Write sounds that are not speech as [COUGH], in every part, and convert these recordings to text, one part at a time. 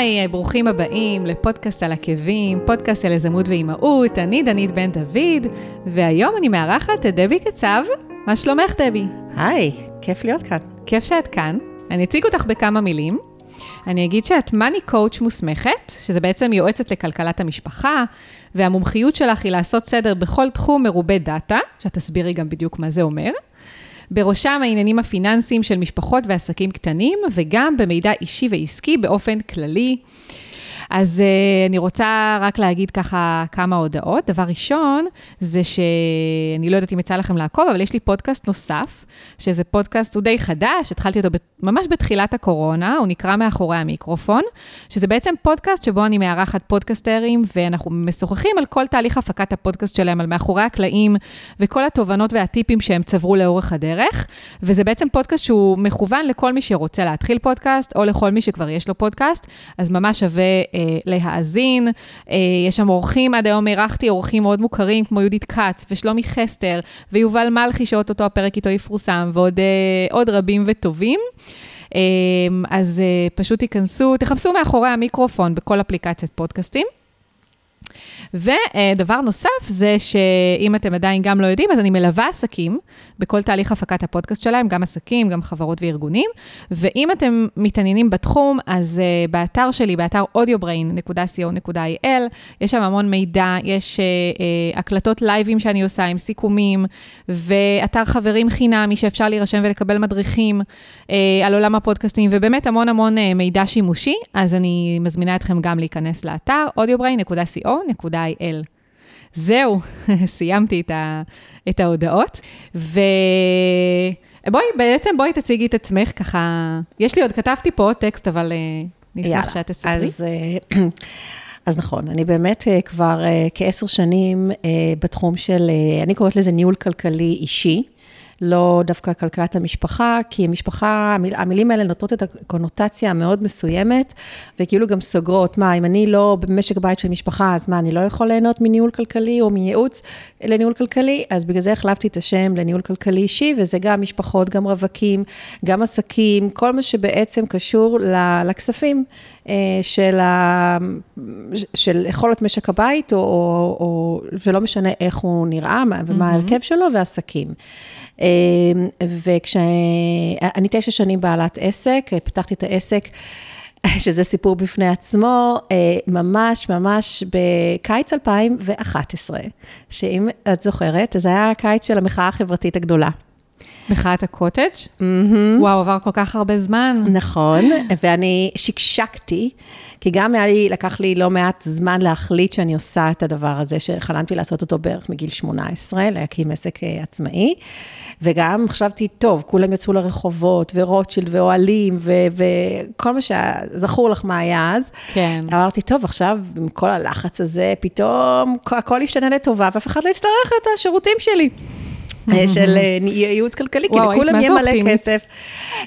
היי, ברוכים הבאים לפודקאסט על עקבים, פודקאסט על יזמות ואימהות, אני דנית בן דוד, והיום אני מארחת את דבי קצב. מה שלומך, דבי? היי, כיף להיות כאן. כיף שאת כאן. אני אציג אותך בכמה מילים. אני אגיד שאת money coach מוסמכת, שזה בעצם יועצת לכלכלת המשפחה, והמומחיות שלך היא לעשות סדר בכל תחום מרובה data, שאת תסבירי גם בדיוק מה זה אומר. בראשם העניינים הפיננסיים של משפחות ועסקים קטנים, וגם במידע אישי ועסקי באופן כללי. אז אה, אני רוצה רק להגיד ככה כמה הודעות. דבר ראשון, זה שאני לא יודעת אם יצא לכם לעקוב, אבל יש לי פודקאסט נוסף, שזה פודקאסט, הוא די חדש, התחלתי אותו ממש בתחילת הקורונה, הוא נקרא מאחורי המיקרופון, שזה בעצם פודקאסט שבו אני מארחת פודקסטרים, ואנחנו משוחחים על כל תהליך הפקת הפודקאסט שלהם, על מאחורי הקלעים, וכל התובנות והטיפים שהם צברו לאורך הדרך. וזה בעצם פודקאסט שהוא מכוון לכל מי שרוצה להתחיל פודקאסט, או לכל מי שכבר יש לו פודקאסט, אז ממש שווה אה, להאזין. אה, יש שם אורחים, עד היום אירחתי אורחים מאוד מוכרים, כמו יהודית כץ ושלומי לסטר, ויובל מלכי, שאו-טו-טו הפרק איתו יפורסם, ועוד אה, רבים וטובים. אה, אז אה, פשוט תיכנסו, תחפשו מאחורי המיקרופון בכל אפליקציית פודקאסטים. ודבר נוסף זה שאם אתם עדיין גם לא יודעים, אז אני מלווה עסקים בכל תהליך הפקת הפודקאסט שלהם, גם עסקים, גם חברות וארגונים. ואם אתם מתעניינים בתחום, אז uh, באתר שלי, באתר audiobrain.co.il, יש שם המון מידע, יש uh, uh, הקלטות לייבים שאני עושה עם סיכומים, ואתר חברים חינמי שאפשר להירשם ולקבל מדריכים על עולם הפודקאסטים, ובאמת המון המון מידע שימושי, אז אני מזמינה אתכם גם להיכנס לאתר audiobrain.co.il. co.il. זהו, [LAUGHS] סיימתי את, ה, את ההודעות. ובואי, בעצם בואי תציגי את עצמך ככה, יש לי עוד, כתבתי פה עוד טקסט, אבל uh, נשמח שאת תספרי. אז, uh, [CLEARS THROAT] אז נכון, אני באמת uh, כבר כעשר שנים בתחום של, אני קוראת לזה ניהול כלכלי אישי. לא דווקא כלכלת המשפחה, כי המשפחה, המיל, המילים האלה נותנות את הקונוטציה המאוד מסוימת, וכאילו גם סוגרות, מה, אם אני לא במשק בית של משפחה, אז מה, אני לא יכול ליהנות מניהול כלכלי או מייעוץ לניהול כלכלי? אז בגלל זה החלפתי את השם לניהול כלכלי אישי, וזה גם משפחות, גם רווקים, גם עסקים, כל מה שבעצם קשור לכספים אה, של, ה... של יכולת משק הבית, או, או, או, ולא משנה איך הוא נראה ומה mm-hmm. ההרכב שלו, ועסקים. אמ, וכשאני תשע שנים בעלת עסק, פתחתי את העסק. [LAUGHS] שזה סיפור בפני עצמו, אה, ממש ממש בקיץ 2011, שאם את זוכרת, אז היה הקיץ של המחאה החברתית הגדולה. מחאת הקוטג'? Mm-hmm. וואו, עבר כל כך הרבה זמן. נכון, ואני שקשקתי, כי גם היה לי, לקח לי לא מעט זמן להחליט שאני עושה את הדבר הזה, שחלמתי לעשות אותו בערך מגיל 18, להקים עסק אה, עצמאי, וגם חשבתי, טוב, כולם יצאו לרחובות, ורוטשילד, ואוהלים, וכל מה שזכור לך מה היה אז. כן. אמרתי, טוב, עכשיו, עם כל הלחץ הזה, פתאום הכל ישתנה לטובה, ואף אחד לא יצטרך את השירותים שלי. אה, של אה, ייעוץ כלכלי, כי לכולם יהיה מלא כסף.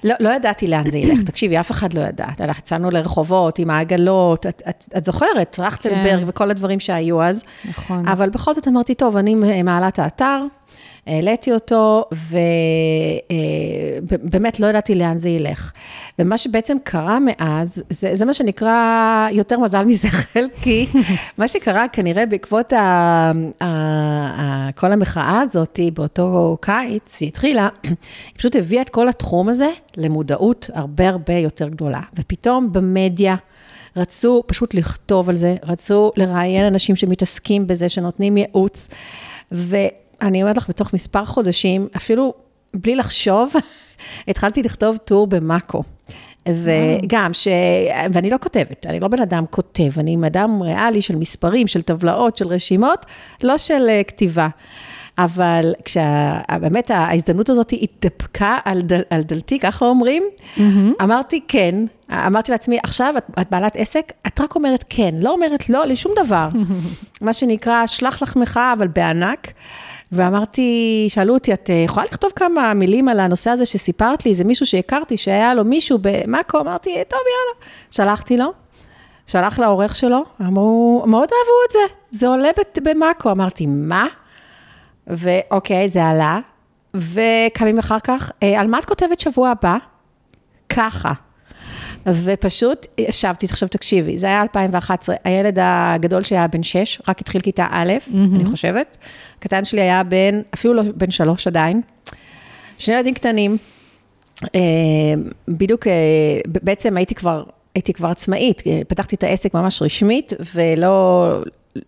לא, לא ידעתי לאן זה ילך, תקשיבי, אף אחד לא ידע. אנחנו יצאנו לרחובות עם העגלות, את, את, את זוכרת, טרכטנברג כן. וכל הדברים שהיו אז. נכון. אבל בכל זאת אמרתי, טוב, אני מעלה את האתר, העליתי אותו, ובאמת אה, לא ידעתי לאן זה ילך. ומה שבעצם קרה מאז, זה, זה מה שנקרא יותר מזל משכל, [LAUGHS] כי מה שקרה כנראה בעקבות ה, ה, ה, כל המחאה הזאת באותו קיץ שהתחילה, היא פשוט הביאה את כל התחום הזה למודעות הרבה הרבה יותר גדולה. ופתאום במדיה, רצו פשוט לכתוב על זה, רצו לראיין אנשים שמתעסקים בזה, שנותנים ייעוץ. ו... אני אומרת לך, בתוך מספר חודשים, אפילו בלי לחשוב, [LAUGHS] התחלתי לכתוב טור במאקו. וגם ש... ואני לא כותבת, אני לא בן אדם כותב, אני אדם ריאלי של מספרים, של טבלאות, של רשימות, לא של uh, כתיבה. אבל כשבאמת ההזדמנות הזאת התדפקה על, דל, על דלתי, ככה אומרים, mm-hmm. אמרתי כן, אמרתי לעצמי, עכשיו את, את בעלת עסק, את רק אומרת כן, לא אומרת לא לשום דבר. [LAUGHS] מה שנקרא, שלח מחאה, אבל בענק. ואמרתי, שאלו אותי, את אה, יכולה לכתוב כמה מילים על הנושא הזה שסיפרת לי? זה מישהו שהכרתי, שהיה לו מישהו במאקו, אמרתי, טוב, יאללה. שלחתי לו, שלח לעורך שלו, אמרו, מאוד אהבו את זה, זה עולה במאקו. אמרתי, מה? ואוקיי, זה עלה, וכמה ימים אחר כך, אה, על מה את כותבת שבוע הבא? ככה. ופשוט ישבתי, עכשיו תקשיבי, זה היה 2011, הילד הגדול שלי היה בן 6, רק התחיל כיתה א', mm-hmm. אני חושבת. הקטן שלי היה בן, אפילו לא בן 3 עדיין. שני ילדים קטנים, אה, בדיוק, אה, בעצם הייתי כבר, הייתי כבר עצמאית, פתחתי את העסק ממש רשמית, ולא...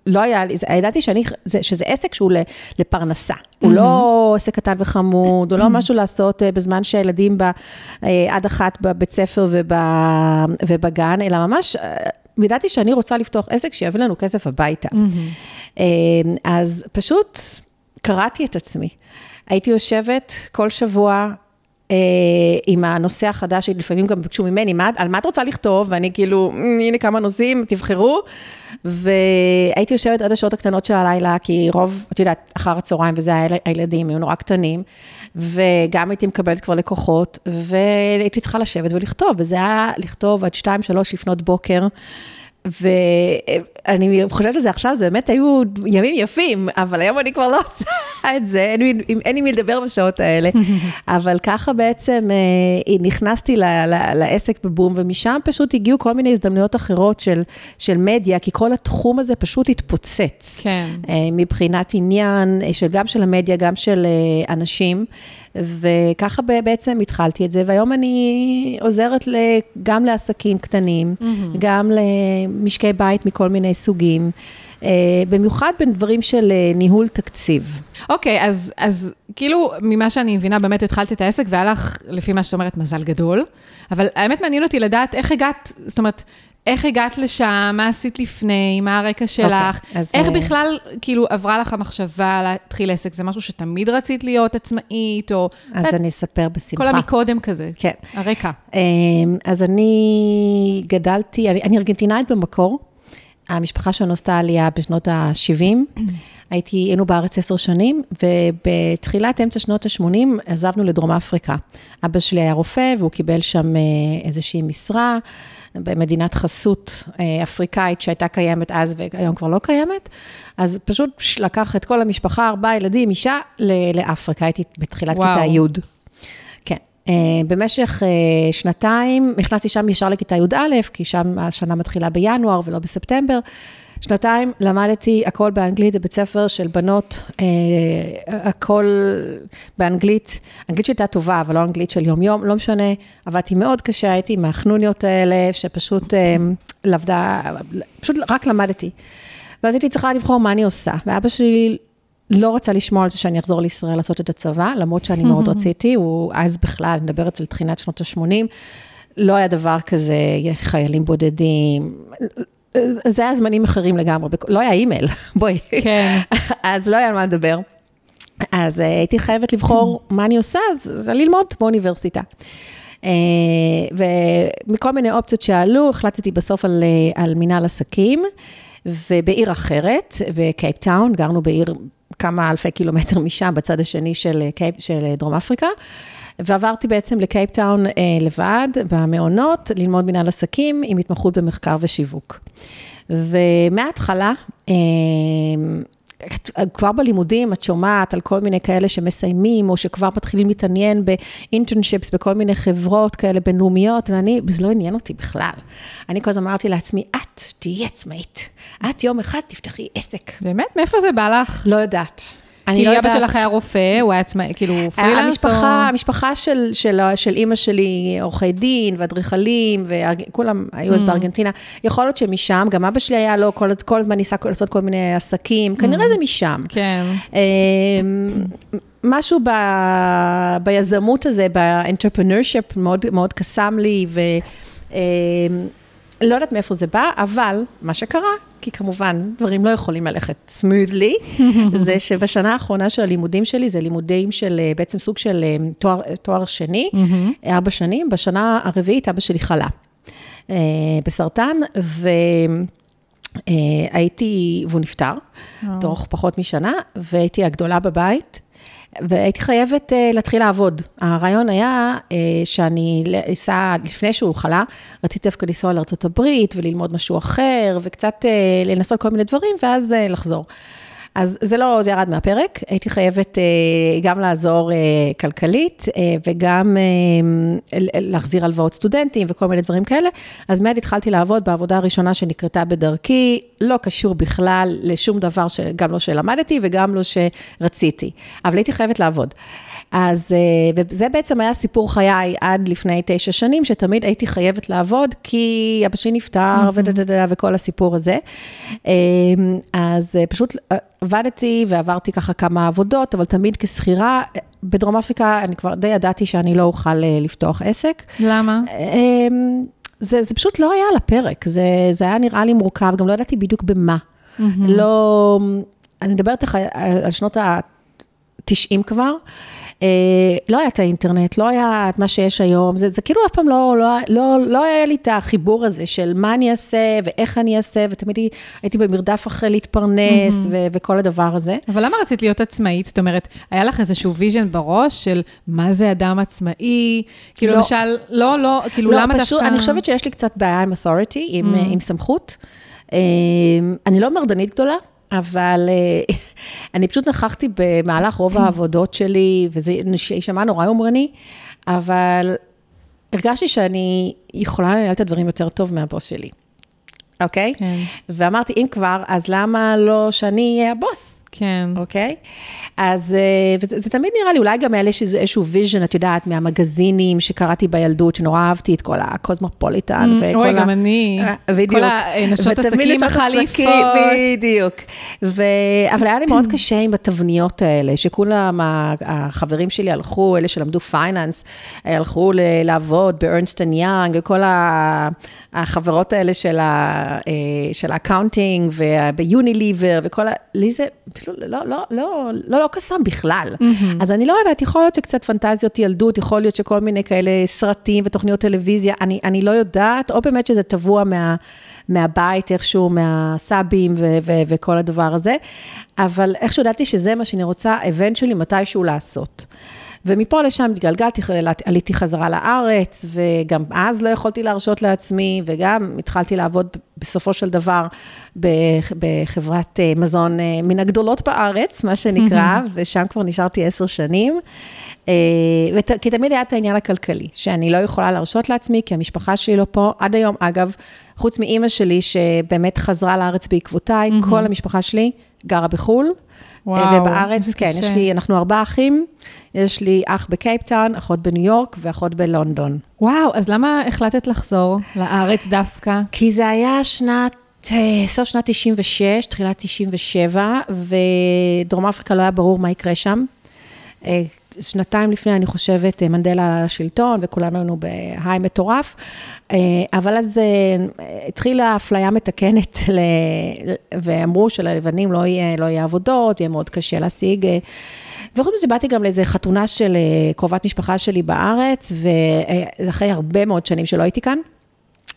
לא היה לי, ידעתי שאני, שזה עסק שהוא לפרנסה. הוא לא עסק קטן וחמוד, הוא לא משהו לעשות אה, בזמן שהילדים עד אחת בבית ספר ובגן, אלא ממש... ידעתי שאני רוצה לפתוח עסק שיביא לנו כסף הביתה. אז פשוט קראתי את עצמי. הייתי יושבת כל שבוע אה, עם הנושא החדש, שלפעמים גם ביקשו ממני, מה, על מה את רוצה לכתוב? ואני כאילו, הנה כמה נושאים, תבחרו. והייתי יושבת עד השעות הקטנות של הלילה, כי רוב, את יודעת, אחר הצהריים, וזה היה הילדים, היו נורא קטנים, וגם הייתי מקבלת כבר לקוחות, והייתי צריכה לשבת ולכתוב, וזה היה לכתוב עד שתיים, שלוש לפנות בוקר. ואני חושבת על זה עכשיו, זה באמת היו ימים יפים, אבל היום אני כבר לא עושה את זה, אין, אין לי מי לדבר בשעות האלה. [LAUGHS] אבל ככה בעצם אה, נכנסתי ל, ל, לעסק בבום, ומשם פשוט הגיעו כל מיני הזדמנויות אחרות של, של מדיה, כי כל התחום הזה פשוט התפוצץ. כן. אה, מבחינת עניין, אה, של, גם של המדיה, גם של אנשים. וככה בעצם התחלתי את זה, והיום אני עוזרת גם לעסקים קטנים, mm-hmm. גם למשקי בית מכל מיני סוגים. Uh, במיוחד בין דברים של uh, ניהול תקציב. אוקיי, okay, אז, אז כאילו, ממה שאני מבינה, באמת התחלת את העסק, והיה לך, לפי מה שאת אומרת, מזל גדול, אבל האמת מעניין אותי לדעת איך הגעת, זאת אומרת, איך הגעת לשם, מה עשית לפני, מה הרקע שלך, okay, אז איך uh... בכלל, כאילו, עברה לך המחשבה להתחיל עסק? זה משהו שתמיד רצית להיות עצמאית, או... אז את... אני אספר בשמחה. כל המקודם כזה, כן. הרקע. אמ, אז אני גדלתי, אני, אני ארגנטינאית במקור. המשפחה שלנו עשתה עלייה בשנות ה-70. הייתי, היינו בארץ עשר שנים, ובתחילת אמצע שנות ה-80 עזבנו לדרום אפריקה. אבא שלי היה רופא, והוא קיבל שם אה, איזושהי משרה. במדינת חסות אה, אפריקאית שהייתה קיימת אז והיום כבר לא קיימת, אז פשוט לקח את כל המשפחה, ארבעה ילדים, אישה, לאפריקה, הייתי בתחילת וואו. כיתה י'. אה, במשך אה, שנתיים נכנסתי שם ישר לכיתה י"א, כי שם השנה מתחילה בינואר ולא בספטמבר. שנתיים למדתי הכל באנגלית בבית ספר של בנות, אה, הכל באנגלית, אנגלית שהייתה טובה, אבל לא אנגלית של יום-יום, לא משנה, עבדתי מאוד קשה, הייתי מהחנוניות האלה, שפשוט אה, לבדה, פשוט רק למדתי. ואז הייתי צריכה לבחור מה אני עושה, ואבא שלי לא רצה לשמוע על זה שאני אחזור לישראל לעשות את הצבא, למרות שאני מאוד [LAUGHS] רציתי, הוא אז בכלל, אני מדברת על תחילת שנות ה-80, לא היה דבר כזה, חיילים בודדים, זה היה זמנים אחרים לגמרי, לא היה אימייל, [LAUGHS] בואי. כן. [LAUGHS] אז לא היה על מה לדבר. אז אה, הייתי חייבת לבחור מה אני עושה, אז זה ללמוד באוניברסיטה. אה, ומכל מיני אופציות שעלו, החלטתי בסוף על, אה, על מנהל עסקים, ובעיר אחרת, בקייפטאון, גרנו בעיר כמה אלפי קילומטר משם, בצד השני של, קייפ, של דרום אפריקה. ועברתי בעצם לקייפטאון אה, לבד, במעונות, ללמוד מנהל עסקים עם התמחות במחקר ושיווק. ומההתחלה, אה, כבר בלימודים את שומעת על כל מיני כאלה שמסיימים, או שכבר מתחילים להתעניין באינטרנשיפס בכל מיני חברות כאלה בינלאומיות, ואני, זה לא עניין אותי בכלל. אני כל הזמן אמרתי לעצמי, את תהיי עצמאית. את יום אחד תפתחי עסק. באמת? מאיפה זה בא לך? לא יודעת. כי לא אבא שלך היה רופא, הוא היה עצמאי, כאילו פרילנס המשפחה, או... המשפחה של, של, של אימא שלי, עורכי דין ואדריכלים, וכולם היו אז mm. בארגנטינה. יכול להיות שמשם, גם אבא שלי היה לו כל, כל הזמן ניסה לעשות כל מיני עסקים, mm. כנראה זה משם. כן. אמ, משהו ב, ביזמות הזה, ב-entrepreneurship, מאוד, מאוד קסם לי, ו... לא יודעת מאיפה זה בא, אבל מה שקרה, כי כמובן דברים לא יכולים ללכת סמודלי, [LAUGHS] זה שבשנה האחרונה של הלימודים שלי, זה לימודים של אה, בעצם סוג של אה, תואר, תואר שני, ארבע שנים, בשנה הרביעית אבא שלי חלה אה, בסרטן, ו... הייתי, והוא נפטר, תוך פחות משנה, והייתי הגדולה בבית, והייתי חייבת uh, להתחיל לעבוד. הרעיון היה uh, שאני אסע, לפני שהוא חלה, רציתי דווקא לנסוע לארה"ב וללמוד משהו אחר, וקצת uh, לנסות כל מיני דברים, ואז uh, לחזור. אז זה לא, זה ירד מהפרק, הייתי חייבת גם לעזור כלכלית וגם להחזיר הלוואות סטודנטים וכל מיני דברים כאלה, אז מיד התחלתי לעבוד בעבודה הראשונה שנקרתה בדרכי, לא קשור בכלל לשום דבר, גם לא שלמדתי וגם לא שרציתי, אבל הייתי חייבת לעבוד. אז, אה, וזה בעצם היה סיפור חיי עד לפני תשע שנים, שתמיד הייתי חייבת לעבוד, כי אבא שלי נפטר, ודדדה, וכל הסיפור הזה. אה, אז אה, פשוט עבדתי ועברתי ככה כמה עבודות, אבל תמיד כשכירה, בדרום אפריקה אני כבר די ידעתי שאני לא אוכל לפתוח עסק. למה? זה, זה פשוט לא היה על הפרק, זה, זה היה נראה לי מורכב, גם לא ידעתי בדיוק במה. Mm-hmm. לא, אני מדברת על, על שנות ה-90 כבר. אה, לא היה את האינטרנט, לא היה את מה שיש היום, זה, זה כאילו אף פעם לא, לא, לא, לא היה לי את החיבור הזה של מה אני אעשה ואיך אני אעשה, ותמיד הייתי במרדף אחרי להתפרנס mm-hmm. ו, וכל הדבר הזה. אבל למה רצית להיות עצמאית? זאת אומרת, היה לך איזשהו vision בראש של מה זה אדם עצמאי? כאילו, לא, למשל, לא, לא, כאילו, לא, למה פשוט, דווקא... אני חושבת שיש לי קצת בעיה עם authority, עם, mm-hmm. עם סמכות. אה, אני לא מרדנית גדולה. אבל אה, [LAUGHS] אני פשוט נכחתי במהלך רוב העבודות שלי, וזה יישמע נורא יומרני, אבל הרגשתי שאני יכולה לנהל את הדברים יותר טוב מהבוס שלי, אוקיי? כן. ואמרתי, אם כבר, אז למה לא שאני אהיה הבוס? כן. אוקיי? אז אה, זה תמיד נראה לי, אולי גם היה לי איזשהו vision, את יודעת, מהמגזינים שקראתי בילדות, שנורא אהבתי את כל הקוסמופוליטן. Mm, אוי, גם אני. אה, בדיוק. כל הנשות עסקים החליפות. בדיוק. ו... אבל היה לי מאוד קשה עם התבניות האלה, שכולם, החברים שלי הלכו, אלה שלמדו finance, הלכו לעבוד ב Ernst & Young, וכל החברות האלה של ה accounting, וב Unilever, וכל ה... לי זה... לא, לא, לא, לא, לא קסם בכלל. Mm-hmm. אז אני לא יודעת, יכול להיות שקצת פנטזיות ילדות, יכול להיות שכל מיני כאלה סרטים ותוכניות טלוויזיה, אני, אני לא יודעת, או באמת שזה טבוע מה, מהבית איכשהו, מהסאבים ו- ו- וכל הדבר הזה, אבל איכשהו ידעתי שזה מה שאני רוצה, eventually מתישהו לעשות. ומפה לשם התגלגלתי, עליתי חזרה לארץ, וגם אז לא יכולתי להרשות לעצמי, וגם התחלתי לעבוד בסופו של דבר בחברת אה, מזון אה, מן הגדולות בארץ, מה שנקרא, ושם כבר נשארתי עשר שנים. אה, כי תמיד היה את העניין הכלכלי, שאני לא יכולה להרשות לעצמי, כי המשפחה שלי לא פה. עד היום, אגב, חוץ מאימא שלי, שבאמת חזרה לארץ בעקבותיי, כל המשפחה שלי גרה בחו"ל. וואו, ובארץ, כן, קשה. יש לי, אנחנו ארבעה אחים, יש לי אח בקייפטאון, אחות בניו יורק ואחות בלונדון. וואו, אז למה החלטת לחזור לארץ דווקא? כי זה היה שנת... אה, סוף שנת 96, תחילת 97, ודרום אפריקה לא היה ברור מה יקרה שם. שנתיים לפני, אני חושבת, אה, מנדלה עלה לשלטון, וכולנו היינו ב high מטורף, אה, אבל אז אה, התחילה אפליה מתקנת, ואמרו שללבנים לא יהיה, לא יהיה עבודות, יהיה מאוד קשה להשיג. וחוץ מזה, באתי גם לאיזה חתונה של קרובת משפחה שלי בארץ, ואחרי הרבה מאוד שנים שלא הייתי כאן.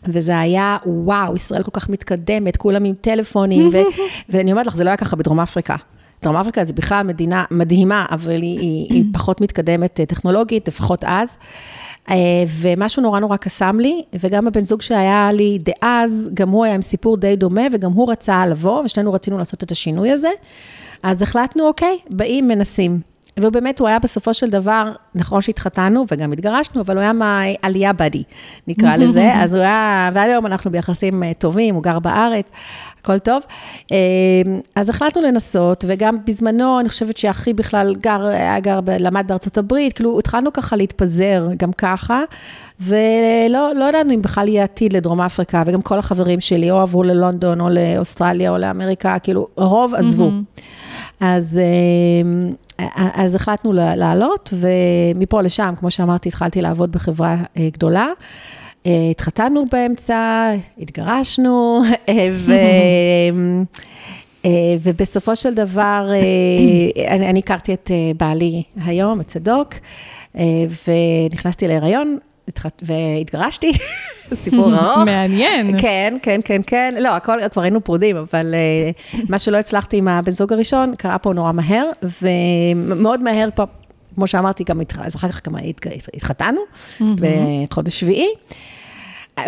וזה היה, וואו, ישראל כל כך מתקדמת, כולם עם טלפונים, ו- [LAUGHS] ואני אומרת לך, זה לא היה ככה בדרום אפריקה. דרום אפריקה זה בכלל מדינה מדהימה, אבל היא, היא, היא [CLEARS THROAT] פחות מתקדמת אה, טכנולוגית, לפחות אז. אה, ומשהו נורא נורא קסם לי, וגם הבן זוג שהיה לי דאז, גם הוא היה עם סיפור די דומה, וגם הוא רצה לבוא, ושנינו רצינו לעשות את השינוי הזה. אז החלטנו, אוקיי, באים, מנסים. ובאמת, הוא היה בסופו של דבר, נכון שהתחתנו וגם התגרשנו, אבל הוא היה מהעלייה בדי, נקרא לזה. [LAUGHS] אז הוא היה, ועד היום אנחנו ביחסים אה, טובים, הוא גר בארץ, הכל טוב. אה, אז החלטנו לנסות, וגם בזמנו, אני חושבת שאחי בכלל גר, היה גר, למד בארצות הברית, כאילו התחלנו ככה להתפזר גם ככה, ולא לא ידענו אם בכלל יהיה עתיד לדרום אפריקה, וגם כל החברים שלי או עברו ללונדון, או לאוסטרליה, או לאמריקה, כאילו, רוב עזבו. אז... אה, אז החלטנו לעלות, ומפה לשם, כמו שאמרתי, התחלתי לעבוד בחברה אה, גדולה. אה, התחתנו באמצע, התגרשנו, ו... [LAUGHS] ובסופו של דבר, אני, אני הכרתי את בעלי היום, את צדוק, ונכנסתי להיריון, והתגרשתי, [LAUGHS] סיפור [LAUGHS] ארוך. מעניין. כן, כן, כן, כן. לא, הכל, כבר היינו פרודים, אבל uh, מה שלא הצלחתי עם הבן זוג הראשון, קרה פה נורא מהר, ומאוד מהר פה, כמו שאמרתי, גם, אז אחר כך גם התחתנו, בחודש שביעי.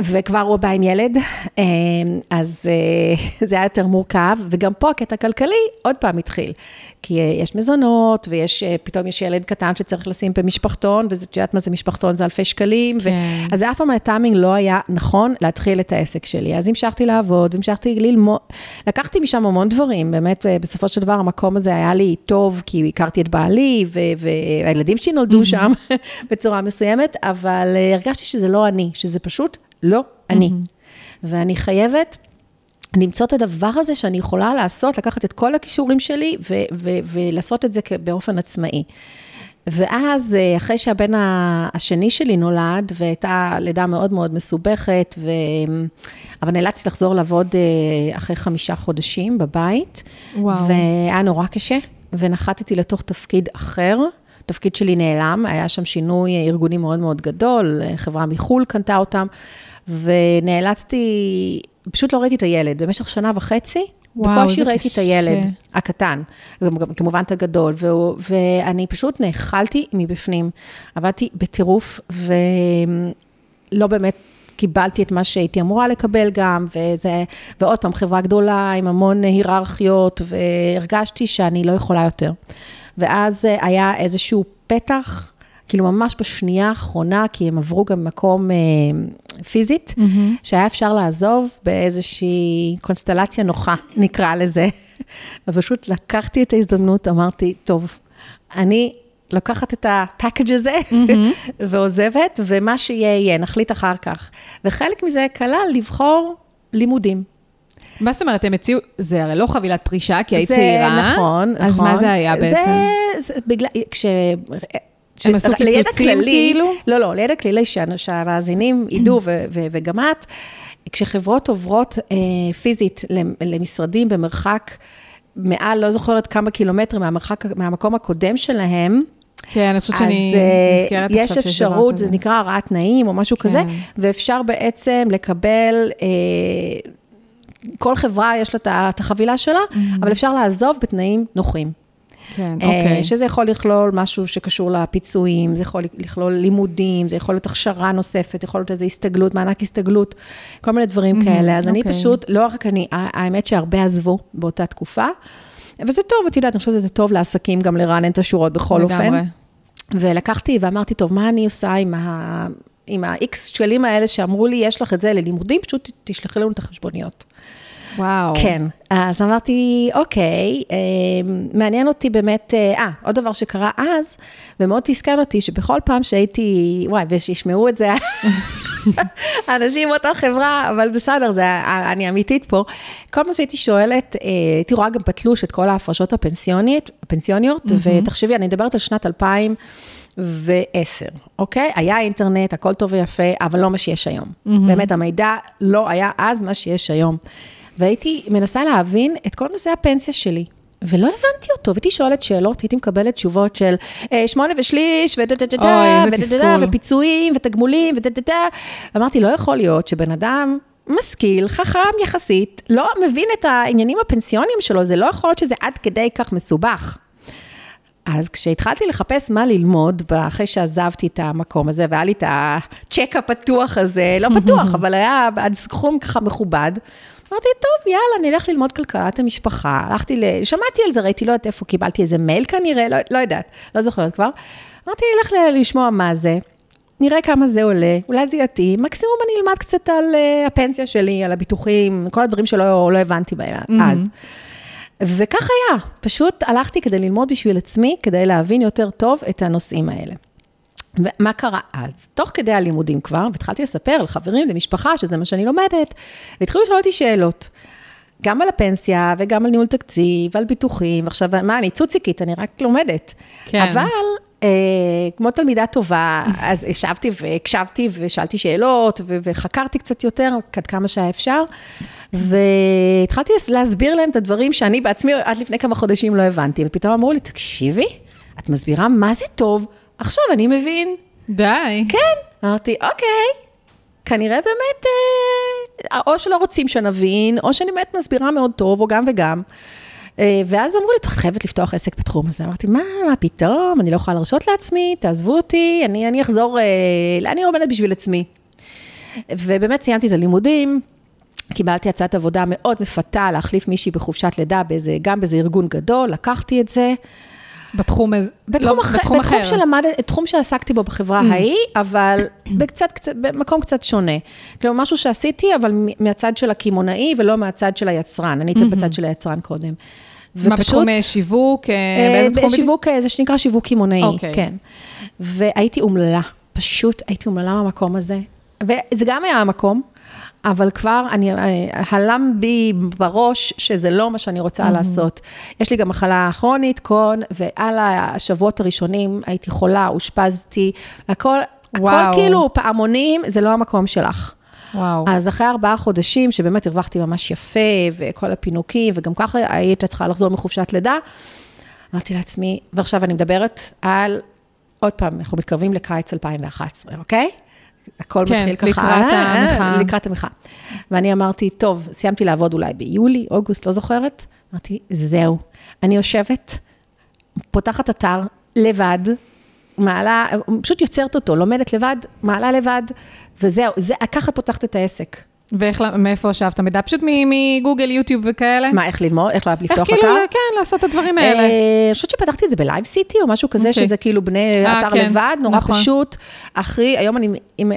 וכבר הוא בא עם ילד, אה, אז אה, [LAUGHS] זה היה יותר מורכב, וגם פה הקטע הכלכלי עוד פעם התחיל. כי אה, יש מזונות, ויש, פתאום יש ילד קטן שצריך לשים במשפחתון, ואת יודעת מה זה משפחתון, זה אלפי שקלים. כן. ו... אז אף פעם הטיימינג לא היה נכון להתחיל את העסק שלי. אז המשכתי לעבוד, המשכתי ללמוד, לקחתי משם המון דברים, באמת, בסופו של דבר המקום הזה היה לי טוב, כי הכרתי את בעלי, והילדים שלי נולדו שם [LAUGHS] בצורה מסוימת, אבל הרגשתי שזה לא אני, שזה פשוט לא אני. ואני חייבת למצוא את הדבר הזה שאני יכולה לעשות, לקחת את כל הכישורים שלי ו- ו- ולעשות את זה באופן עצמאי. ואז, אה, אחרי שהבן השני שלי נולד, והייתה לידה מאוד מאוד מסובכת, ו... אבל נאלצתי לחזור לעבוד אה, אחרי חמישה חודשים בבית. וואו. והיה נורא קשה, ונחתתי לתוך תפקיד אחר. התפקיד שלי נעלם, היה שם שינוי ארגוני מאוד מאוד גדול, חברה מחו"ל קנתה אותם, ונאלצתי, פשוט לא ראיתי את הילד. במשך שנה וחצי, וואו, בקושי ראיתי קשה. את הילד הקטן, כמובן את הגדול, והוא, ואני פשוט נאכלתי מבפנים. עבדתי בטירוף, ולא באמת קיבלתי את מה שהייתי אמורה לקבל גם, וזה, ועוד פעם, חברה גדולה עם המון היררכיות, והרגשתי שאני לא יכולה יותר. ואז אה, היה איזשהו פתח, כאילו ממש בשנייה האחרונה, כי הם עברו גם מקום אה, פיזית, mm-hmm. שהיה אפשר לעזוב באיזושהי קונסטלציה נוחה, נקרא לזה. [LAUGHS] ופשוט לקחתי את ההזדמנות, אמרתי, טוב, אני לוקחת את הפאקג' הזה mm-hmm. [LAUGHS] ועוזבת, ומה שיהיה יהיה, נחליט אחר כך. וחלק מזה כלל לבחור לימודים. מה זאת אומרת, הם הציעו, זה הרי לא חבילת פרישה, כי היית צעירה. זה נכון, נכון. אז מה זה היה בעצם? זה, זה בגלל, כש... הם עשו קיצוצים כאילו? לא, לא, לידע כללי שהמאזינים ידעו, וגם את, כשחברות עוברות אה, פיזית למשרדים במרחק מעל, לא זוכרת כמה קילומטרים מהמרחק, מהמקום הקודם שלהם, כן, אני חושבת שאני אה, נזכרת עכשיו שיש דבר כזה. יש אפשרות, זה נקרא הרעת תנאים או משהו כן. כזה, ואפשר בעצם לקבל... אה, כל חברה יש לה את החבילה שלה, mm-hmm. אבל אפשר לעזוב בתנאים נוחים. כן, אה, אוקיי. שזה יכול לכלול משהו שקשור לפיצויים, זה יכול לכלול לימודים, זה יכול להיות הכשרה נוספת, יכול להיות איזו הסתגלות, מענק הסתגלות, כל מיני דברים mm-hmm, כאלה. אז אוקיי. אני פשוט, לא רק אני, האמת שהרבה עזבו באותה תקופה, וזה טוב, את יודעת, אני חושבת שזה טוב לעסקים גם לרענן את השורות בכל אופן. לגמרי. ולקחתי ואמרתי, טוב, מה אני עושה עם ה... עם ה-X שקלים האלה שאמרו לי, יש לך את זה ללימודים, פשוט תשלחי לנו את החשבוניות. וואו. כן. אז אמרתי, אוקיי, אה, מעניין אותי באמת, אה, אה, עוד דבר שקרה אז, ומאוד תסכן אותי, שבכל פעם שהייתי, וואי, ושישמעו את זה, [LAUGHS] אנשים מאותה חברה, אבל בסדר, זה, אני אמיתית פה. כל מה שהייתי שואלת, אה, הייתי רואה גם בתלוש את כל ההפרשות הפנסיוניות, הפנסיוניות, mm-hmm. ותחשבי, אני מדברת על שנת 2000. ועשר, אוקיי? היה אינטרנט, הכל טוב ויפה, אבל לא מה שיש היום. Mm-hmm. באמת, המידע לא היה אז מה שיש היום. והייתי מנסה להבין את כל נושא הפנסיה שלי. ולא הבנתי אותו, והייתי שואלת שאלות, הייתי מקבלת תשובות של אה, שמונה ושליש, ודדדדה, ודדדה, ופיצויים, ותגמולים, ודדדה. אמרתי, לא יכול להיות שבן אדם משכיל, חכם יחסית, לא מבין את העניינים הפנסיוניים שלו, זה לא יכול להיות שזה עד כדי כך מסובך. אז כשהתחלתי לחפש מה ללמוד, אחרי שעזבתי את המקום הזה, והיה לי את הצ'ק הפתוח הזה, לא [LAUGHS] פתוח, אבל היה עד סכום ככה מכובד, אמרתי, טוב, יאללה, נלך ללמוד כלכלת המשפחה. הלכתי ל... שמעתי על זה, ראיתי, לא יודעת איפה, קיבלתי איזה מייל כנראה, לא, לא יודעת, לא זוכרת כבר. אמרתי, נלך ל... לשמוע מה זה, נראה כמה זה עולה, אולי זה יתאים, מקסימום אני אלמד קצת על uh, הפנסיה שלי, על הביטוחים, כל הדברים שלא לא הבנתי בהם mm-hmm. אז. וכך היה, פשוט הלכתי כדי ללמוד בשביל עצמי, כדי להבין יותר טוב את הנושאים האלה. ומה קרה אז? תוך כדי הלימודים כבר, והתחלתי לספר לחברים, למשפחה, שזה מה שאני לומדת, והתחילו לשאול אותי שאלות. גם על הפנסיה, וגם על ניהול תקציב, ועל ביטוחים, ועכשיו, מה, אני צוציקית, אני רק לומדת. כן. אבל, אה, כמו תלמידה טובה, אז ישבתי והקשבתי, ושאלתי שאלות, ו- וחקרתי קצת יותר, עד כמה שהיה אפשר, והתחלתי להסביר להם את הדברים שאני בעצמי עד לפני כמה חודשים לא הבנתי, ופתאום אמרו לי, תקשיבי, את מסבירה מה זה טוב, עכשיו אני מבין. די. כן. אמרתי, אוקיי, כנראה באמת, אה, או שלא רוצים שנבין, או שאני באמת מסבירה מאוד טוב, או גם וגם. אה, ואז אמרו לי, את חייבת לפתוח עסק בתחום הזה. אמרתי, מה, מה פתאום, אני לא יכולה להרשות לעצמי, תעזבו אותי, אני, אני אחזור, אה, אני עומדת בשביל עצמי. ובאמת סיימתי את הלימודים. קיבלתי הצעת עבודה מאוד מפתה להחליף מישהי בחופשת לידה, באיזה, גם באיזה ארגון גדול, לקחתי את זה. בתחום, איזה- בתחום, לא, אחר, בתחום בתחום אחר. שלמד, תחום שעסקתי בו בחברה ההיא, אבל בקצת, קצת, במקום קצת שונה. כלומר, משהו שעשיתי, אבל מהצד של הקמעונאי ולא מהצד של היצרן. אני הייתי בצד של היצרן קודם. מה, בתחום אה, שיווק? אה, באיזה תחום? שיווק, אה, זה שנקרא שיווק קמעונאי, אוקיי. כן. והייתי אומללה, פשוט הייתי אומללה מהמקום הזה. וזה גם היה המקום, אבל כבר אני, אה, הלם בי בראש שזה לא מה שאני רוצה לעשות. יש לי גם מחלה כרונית, קון, ועל השבועות הראשונים הייתי חולה, אושפזתי, הכל, הכל וואו. כאילו פעמונים, זה לא המקום שלך. וואו. אז אחרי ארבעה חודשים, שבאמת הרווחתי ממש יפה, וכל הפינוקים, וגם ככה היית צריכה לחזור מחופשת לידה, אמרתי לעצמי, ועכשיו אני מדברת על, עוד פעם, אנחנו מתקרבים לקיץ 2011, אוקיי? הכל כן, מתחיל ככה, לקראת אה, המחאה. לקראת המחאה. ואני אמרתי, טוב, סיימתי לעבוד אולי ביולי, אוגוסט, לא זוכרת. אמרתי, זהו, אני יושבת, פותחת אתר לבד, מעלה, פשוט יוצרת אותו, לומדת לבד, מעלה לבד, וזהו, זה, ככה פותחת את העסק. ואיך, ל- מאיפה השאבת מידע? פשוט מגוגל, יוטיוב וכאלה? מה, איך ללמוד, איך לפתוח איך אתר? כאילו, כן, לעשות את הדברים האלה. אה, אני חושבת שפתחתי את זה ב LiveCity או משהו כזה, אוקיי. שזה כאילו בני אה, אתר כן, לבד, נורא נכון. פשוט. אחי, היום אני,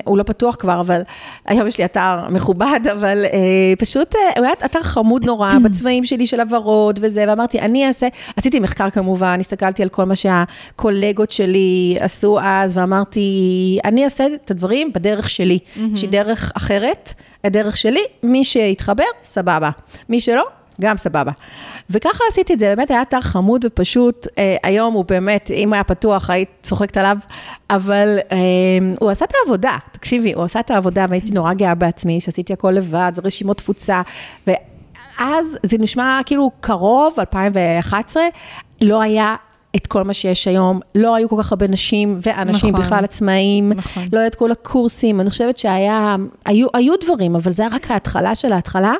הוא לא פתוח כבר, אבל היום יש לי אתר מכובד, אבל אה, פשוט, הוא היה אתר חמוד נורא, [CLEARS THROAT] בצבעים שלי של הוורוד וזה, ואמרתי, אני אעשה, עשיתי מחקר כמובן, הסתכלתי על כל מה שהקולגות שלי עשו אז, ואמרתי, אני אעשה את הדברים בדרך שלי, שהיא דרך אחרת, הדרך שלי, מי שיתחבר, סבבה. מי שלא, גם סבבה. וככה עשיתי את זה, באמת היה אתר חמוד ופשוט, אה, היום הוא באמת, אם היה פתוח, היית צוחקת עליו, אבל אה, הוא עשה את העבודה, תקשיבי, הוא עשה את העבודה והייתי נורא גאה בעצמי, שעשיתי הכל לבד, ורשימות תפוצה, ואז זה נשמע כאילו קרוב, 2011, לא היה... את כל מה שיש היום, לא היו כל כך הרבה נשים ואנשים נכון. בכלל עצמאיים, נכון. לא היה את כל הקורסים, אני חושבת שהיה, היו, היו דברים, אבל זה היה רק ההתחלה של ההתחלה.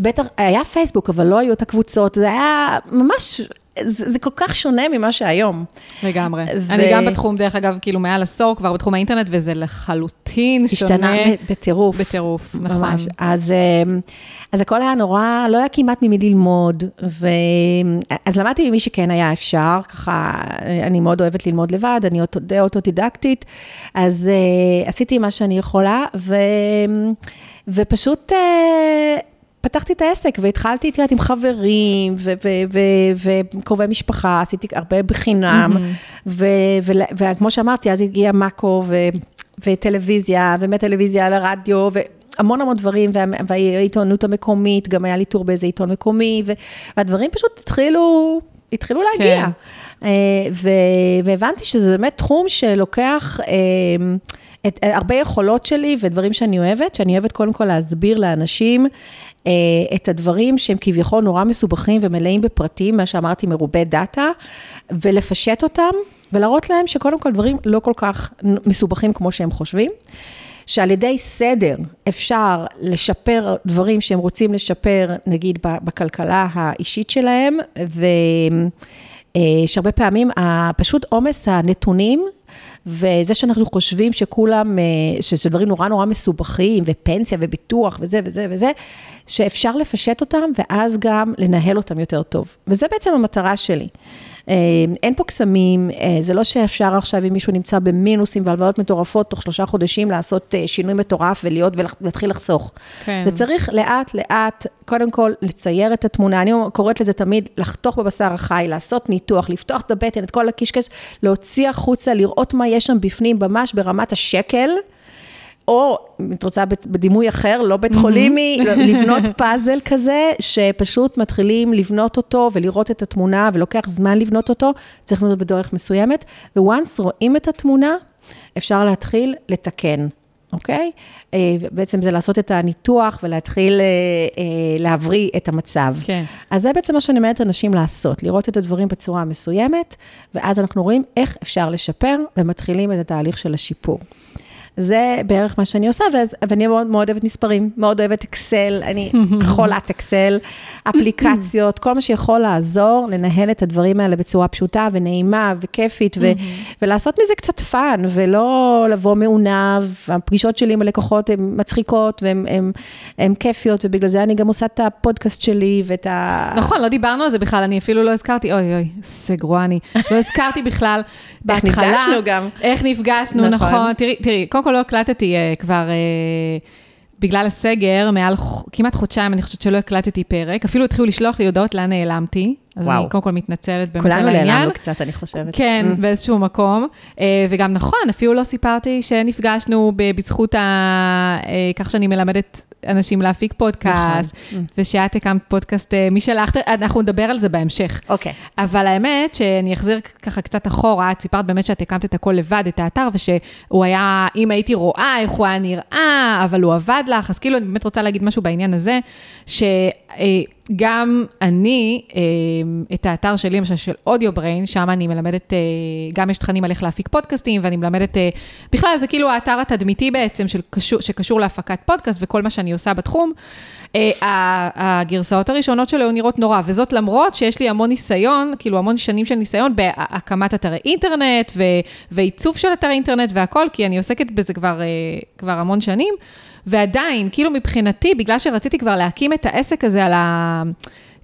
בטח, היה פייסבוק, אבל לא היו את הקבוצות, זה היה ממש, זה, זה כל כך שונה ממה שהיום. לגמרי. ו- אני גם בתחום, דרך אגב, כאילו מעל עשור כבר בתחום האינטרנט, וזה לחלוטין שונה. השתנה בטירוף. בטירוף, נכון. ממש. אז, אמ, אז הכל היה נורא, לא היה כמעט ממי ללמוד, ו... אז למדתי ממי שכן היה אפשר, ככה, אני מאוד אוהבת ללמוד לבד, אני די אוטודידקטית, אז uh, עשיתי מה שאני יכולה, ו... ופשוט... פתחתי את העסק והתחלתי, את יודעת, עם חברים וקרובי משפחה, עשיתי הרבה בחינם, וכמו שאמרתי, אז הגיע מאקו וטלוויזיה, ומטלוויזיה לרדיו, והמון המון דברים, וה- והעיתונות המקומית, גם היה לי טור באיזה עיתון מקומי, והדברים פשוט התחילו, התחילו להגיע. כן. אה, ו- והבנתי שזה באמת תחום שלוקח... אה, את, הרבה יכולות שלי ודברים שאני אוהבת, שאני אוהבת קודם כל להסביר לאנשים אה, את הדברים שהם כביכול נורא מסובכים ומלאים בפרטים, מה שאמרתי, מרובי דאטה, ולפשט אותם, ולהראות להם שקודם כל דברים לא כל כך מסובכים כמו שהם חושבים. שעל ידי סדר אפשר לשפר דברים שהם רוצים לשפר, נגיד בכלכלה האישית שלהם, ושהרבה פעמים פשוט עומס הנתונים, וזה שאנחנו חושבים שכולם, שזה דברים נורא נורא מסובכים, ופנסיה וביטוח וזה וזה וזה, שאפשר לפשט אותם ואז גם לנהל אותם יותר טוב. וזה בעצם המטרה שלי. אין פה קסמים, זה לא שאפשר עכשיו, אם מישהו נמצא במינוסים והלוואות מטורפות, תוך שלושה חודשים לעשות שינוי מטורף ולהיות ולהתחיל לחסוך. כן. וצריך לאט לאט, קודם כל, לצייר את התמונה, אני קוראת לזה תמיד, לחתוך בבשר החי, לעשות ניתוח, לפתוח את הבטן, את כל הקישקס, להוציא החוצה, לראות מה יש שם בפנים, ממש ברמת השקל. או, אם את רוצה בדימוי אחר, לא בית חולימי, לבנות פאזל כזה, שפשוט מתחילים לבנות אותו ולראות את התמונה, ולוקח זמן לבנות אותו, צריך לבנות בדרך מסוימת, וואנס רואים את התמונה, אפשר להתחיל לתקן, אוקיי? בעצם זה לעשות את הניתוח ולהתחיל להבריא את המצב. כן. אז זה בעצם מה שאני אומרת לאנשים לעשות, לראות את הדברים בצורה מסוימת, ואז אנחנו רואים איך אפשר לשפר, ומתחילים את התהליך של השיפור. זה בערך מה שאני עושה, ואז, ואני מאוד, מאוד אוהבת מספרים, מאוד אוהבת Excel, אני [LAUGHS] חולת Excel, אפליקציות, כל מה שיכול לעזור לנהל את הדברים האלה בצורה פשוטה ונעימה וכיפית, ו, ולעשות מזה קצת fun, ולא לבוא מעונב, הפגישות שלי עם הלקוחות הן מצחיקות והן כיפיות, ובגלל זה אני גם עושה את הפודקאסט שלי ואת ה... נכון, לא דיברנו על זה בכלל, אני אפילו לא הזכרתי, אוי אוי, איזה גרועה אני. לא הזכרתי בכלל בהתחלה. [LAUGHS] איך נפגשנו גם. איך נפגשנו, נכון. נכון. תראי, תראי, קודם כל לא הקלטתי uh, כבר... Uh, בגלל הסגר, מעל כמעט חודשיים, אני חושבת שלא הקלטתי פרק. אפילו התחילו לשלוח לי הודעות לאן נעלמתי. אז וואו. אני קודם כל מתנצלת באמת על העניין. כולנו נעלמנו קצת, אני חושבת. כן, mm. באיזשהו מקום. אה, וגם נכון, אפילו לא סיפרתי שנפגשנו בזכות ה... אה, כך שאני מלמדת אנשים להפיק פודקאסט, נכון. Mm. ושאת הקמת פודקאסט אה, מי שלחת, אנחנו נדבר על זה בהמשך. אוקיי. אבל האמת שאני אחזיר ככה קצת אחורה, את סיפרת באמת שאת הקמת את הכל לבד, את האתר, ושהוא היה, אם הייתי רואה איך הוא היה נראה, אבל הוא עבד לך, אז כאילו אני באמת רוצה להגיד משהו בעניין הזה, ש... גם אני, אה, את האתר שלי, למשל של אודיו בריין, שם אני מלמדת, אה, גם יש תכנים על איך להפיק פודקאסטים, ואני מלמדת, אה, בכלל זה כאילו האתר התדמיתי בעצם, של קשור, שקשור להפקת פודקאסט וכל מה שאני עושה בתחום. הגרסאות הראשונות שלו נראות נורא, וזאת למרות שיש לי המון ניסיון, כאילו המון שנים של ניסיון בהקמת אתרי אינטרנט ועיצוב של אתרי אינטרנט והכל, כי אני עוסקת בזה כבר, כבר המון שנים. ועדיין, כאילו מבחינתי, בגלל שרציתי כבר להקים את העסק הזה על ה...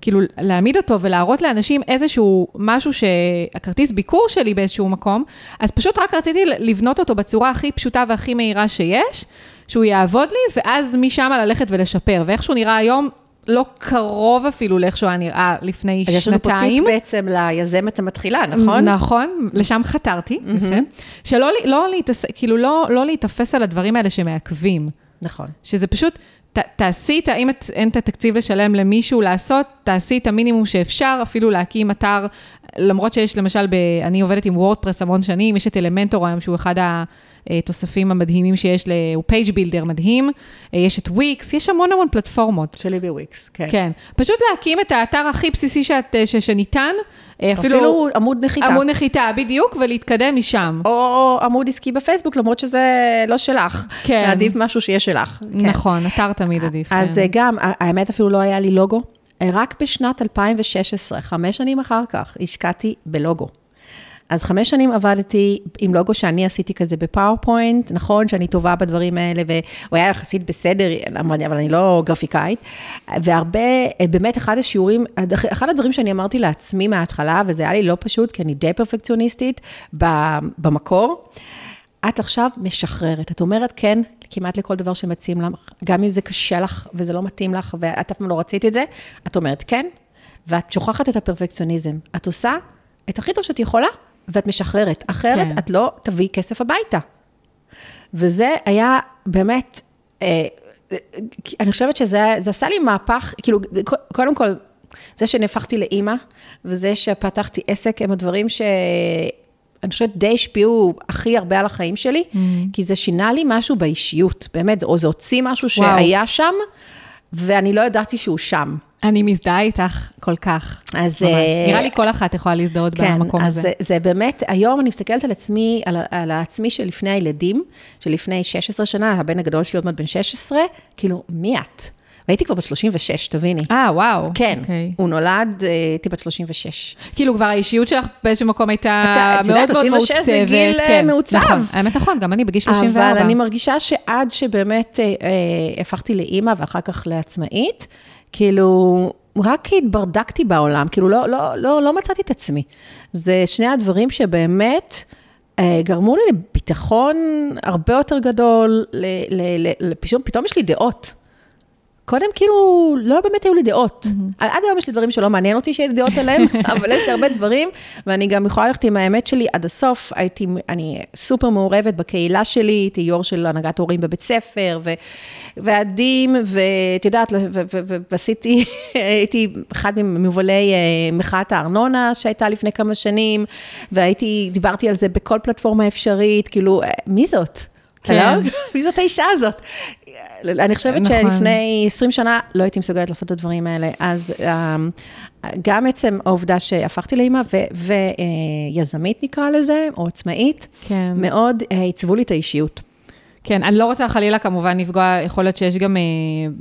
כאילו, להעמיד אותו ולהראות לאנשים איזשהו משהו שהכרטיס ביקור שלי באיזשהו מקום, אז פשוט רק רציתי לבנות אותו בצורה הכי פשוטה והכי מהירה שיש, שהוא יעבוד לי, ואז משם ללכת ולשפר. ואיך שהוא נראה היום, לא קרוב אפילו לאיך שהוא היה נראה לפני שנתיים. יש לנו פה טיפ בעצם ליזמת המתחילה, נכון? נכון, לשם חתרתי, יפה. שלא לא להתעס... כאילו, לא, לא להתאפס על הדברים האלה שמעכבים. נכון. שזה פשוט, ת, תעשי את, אם את, אין את התקציב לשלם למישהו לעשות, תעשי את המינימום שאפשר, אפילו להקים אתר, למרות שיש למשל, ב, אני עובדת עם WordPress המון שנים, יש את Elementor היום, שהוא אחד ה... התוספים המדהימים שיש, הוא page builder מדהים, אה, יש את וויקס, יש המון המון פלטפורמות. שלי בוויקס, כן. כן. פשוט להקים את האתר הכי בסיסי שאת, ש, שניתן, אה, אפילו, אפילו עמוד נחיתה. עמוד נחיתה, בדיוק, ולהתקדם משם. או עמוד עסקי בפייסבוק, למרות שזה לא שלך. כן. עדיף משהו שיהיה שלך. כן. נכון, אתר תמיד עדיף. אז כן. גם, האמת אפילו לא היה לי לוגו. רק בשנת 2016, חמש שנים אחר כך, השקעתי בלוגו. אז חמש שנים עבדתי עם לוגו שאני עשיתי כזה בפאורפוינט, נכון? שאני טובה בדברים האלה, והוא היה יחסית בסדר, אבל אני לא גרפיקאית, והרבה, באמת אחד השיעורים, אחד הדברים שאני אמרתי לעצמי מההתחלה, וזה היה לי לא פשוט, כי אני די פרפקציוניסטית במקור, את עכשיו משחררת, את אומרת כן כמעט לכל דבר שמציעים לך, גם אם זה קשה לך וזה לא מתאים לך, ואת אף פעם לא רצית את זה, את אומרת כן, ואת שוכחת את הפרפקציוניזם. את עושה את הכי טוב שאת יכולה, ואת משחררת. אחרת, כן. את לא תביאי כסף הביתה. וזה היה באמת, אה, אני חושבת שזה עשה לי מהפך, כאילו, קודם כל, זה שנהפכתי לאימא, וזה שפתחתי עסק, הם הדברים ש... אני חושבת די השפיעו הכי הרבה על החיים שלי, mm. כי זה שינה לי משהו באישיות, באמת, או זה הוציא משהו וואו. שהיה שם, ואני לא ידעתי שהוא שם. אני מזדהה איתך כל כך, אז... ממש. Uh, נראה לי כל אחת יכולה להזדהות כן, במקום הזה. כן, אז זה באמת, היום אני מסתכלת על עצמי, על, על העצמי שלפני הילדים, שלפני 16 שנה, הבן הגדול שלי עוד מעט בן 16, כאילו, מי את? והייתי כבר בת 36, תביני. אה, וואו. כן, okay. אוקיי. הוא נולד, אה, הייתי בת 36. כאילו, כבר האישיות שלך באיזשהו מקום הייתה מאוד מאוד מעוצבת. 36 זה גיל אה, כן, מעוצב. נכון, האמת נכון, גם אני בגיל 34. אבל אני מרגישה שעד שבאמת אה, אה, הפכתי לאימא ואחר כך לעצמאית, כאילו, רק התברדקתי בעולם, כאילו לא, לא, לא, לא מצאתי את עצמי. זה שני הדברים שבאמת אה, גרמו לי לביטחון הרבה יותר גדול, ל, ל, ל, פתאום, פתאום יש לי דעות. קודם כאילו, לא באמת היו לי דעות. Mm-hmm. עד היום יש לי דברים שלא מעניין אותי שיהיה לי דעות עליהם, [LAUGHS] אבל יש לי הרבה דברים, ואני גם יכולה ללכת עם האמת שלי עד הסוף. הייתי, אני סופר מעורבת בקהילה שלי, הייתי יו"ר של הנהגת הורים בבית ספר, ו, ועדים, ואת יודעת, ועשיתי, [LAUGHS] הייתי אחד ממובילי אה, מחאת הארנונה שהייתה לפני כמה שנים, והייתי, דיברתי על זה בכל פלטפורמה אפשרית, כאילו, אה, מי זאת? כן. [LAUGHS] מי זאת האישה הזאת? אני חושבת נכון. שלפני 20 שנה לא הייתי מסוגלת לעשות את הדברים האלה. אז אמ, גם עצם העובדה שהפכתי לאימא ויזמית נקרא לזה, או עצמאית, כן. מאוד עיצבו לי את האישיות. כן, אני לא רוצה חלילה כמובן לפגוע, יכול להיות שיש גם אה,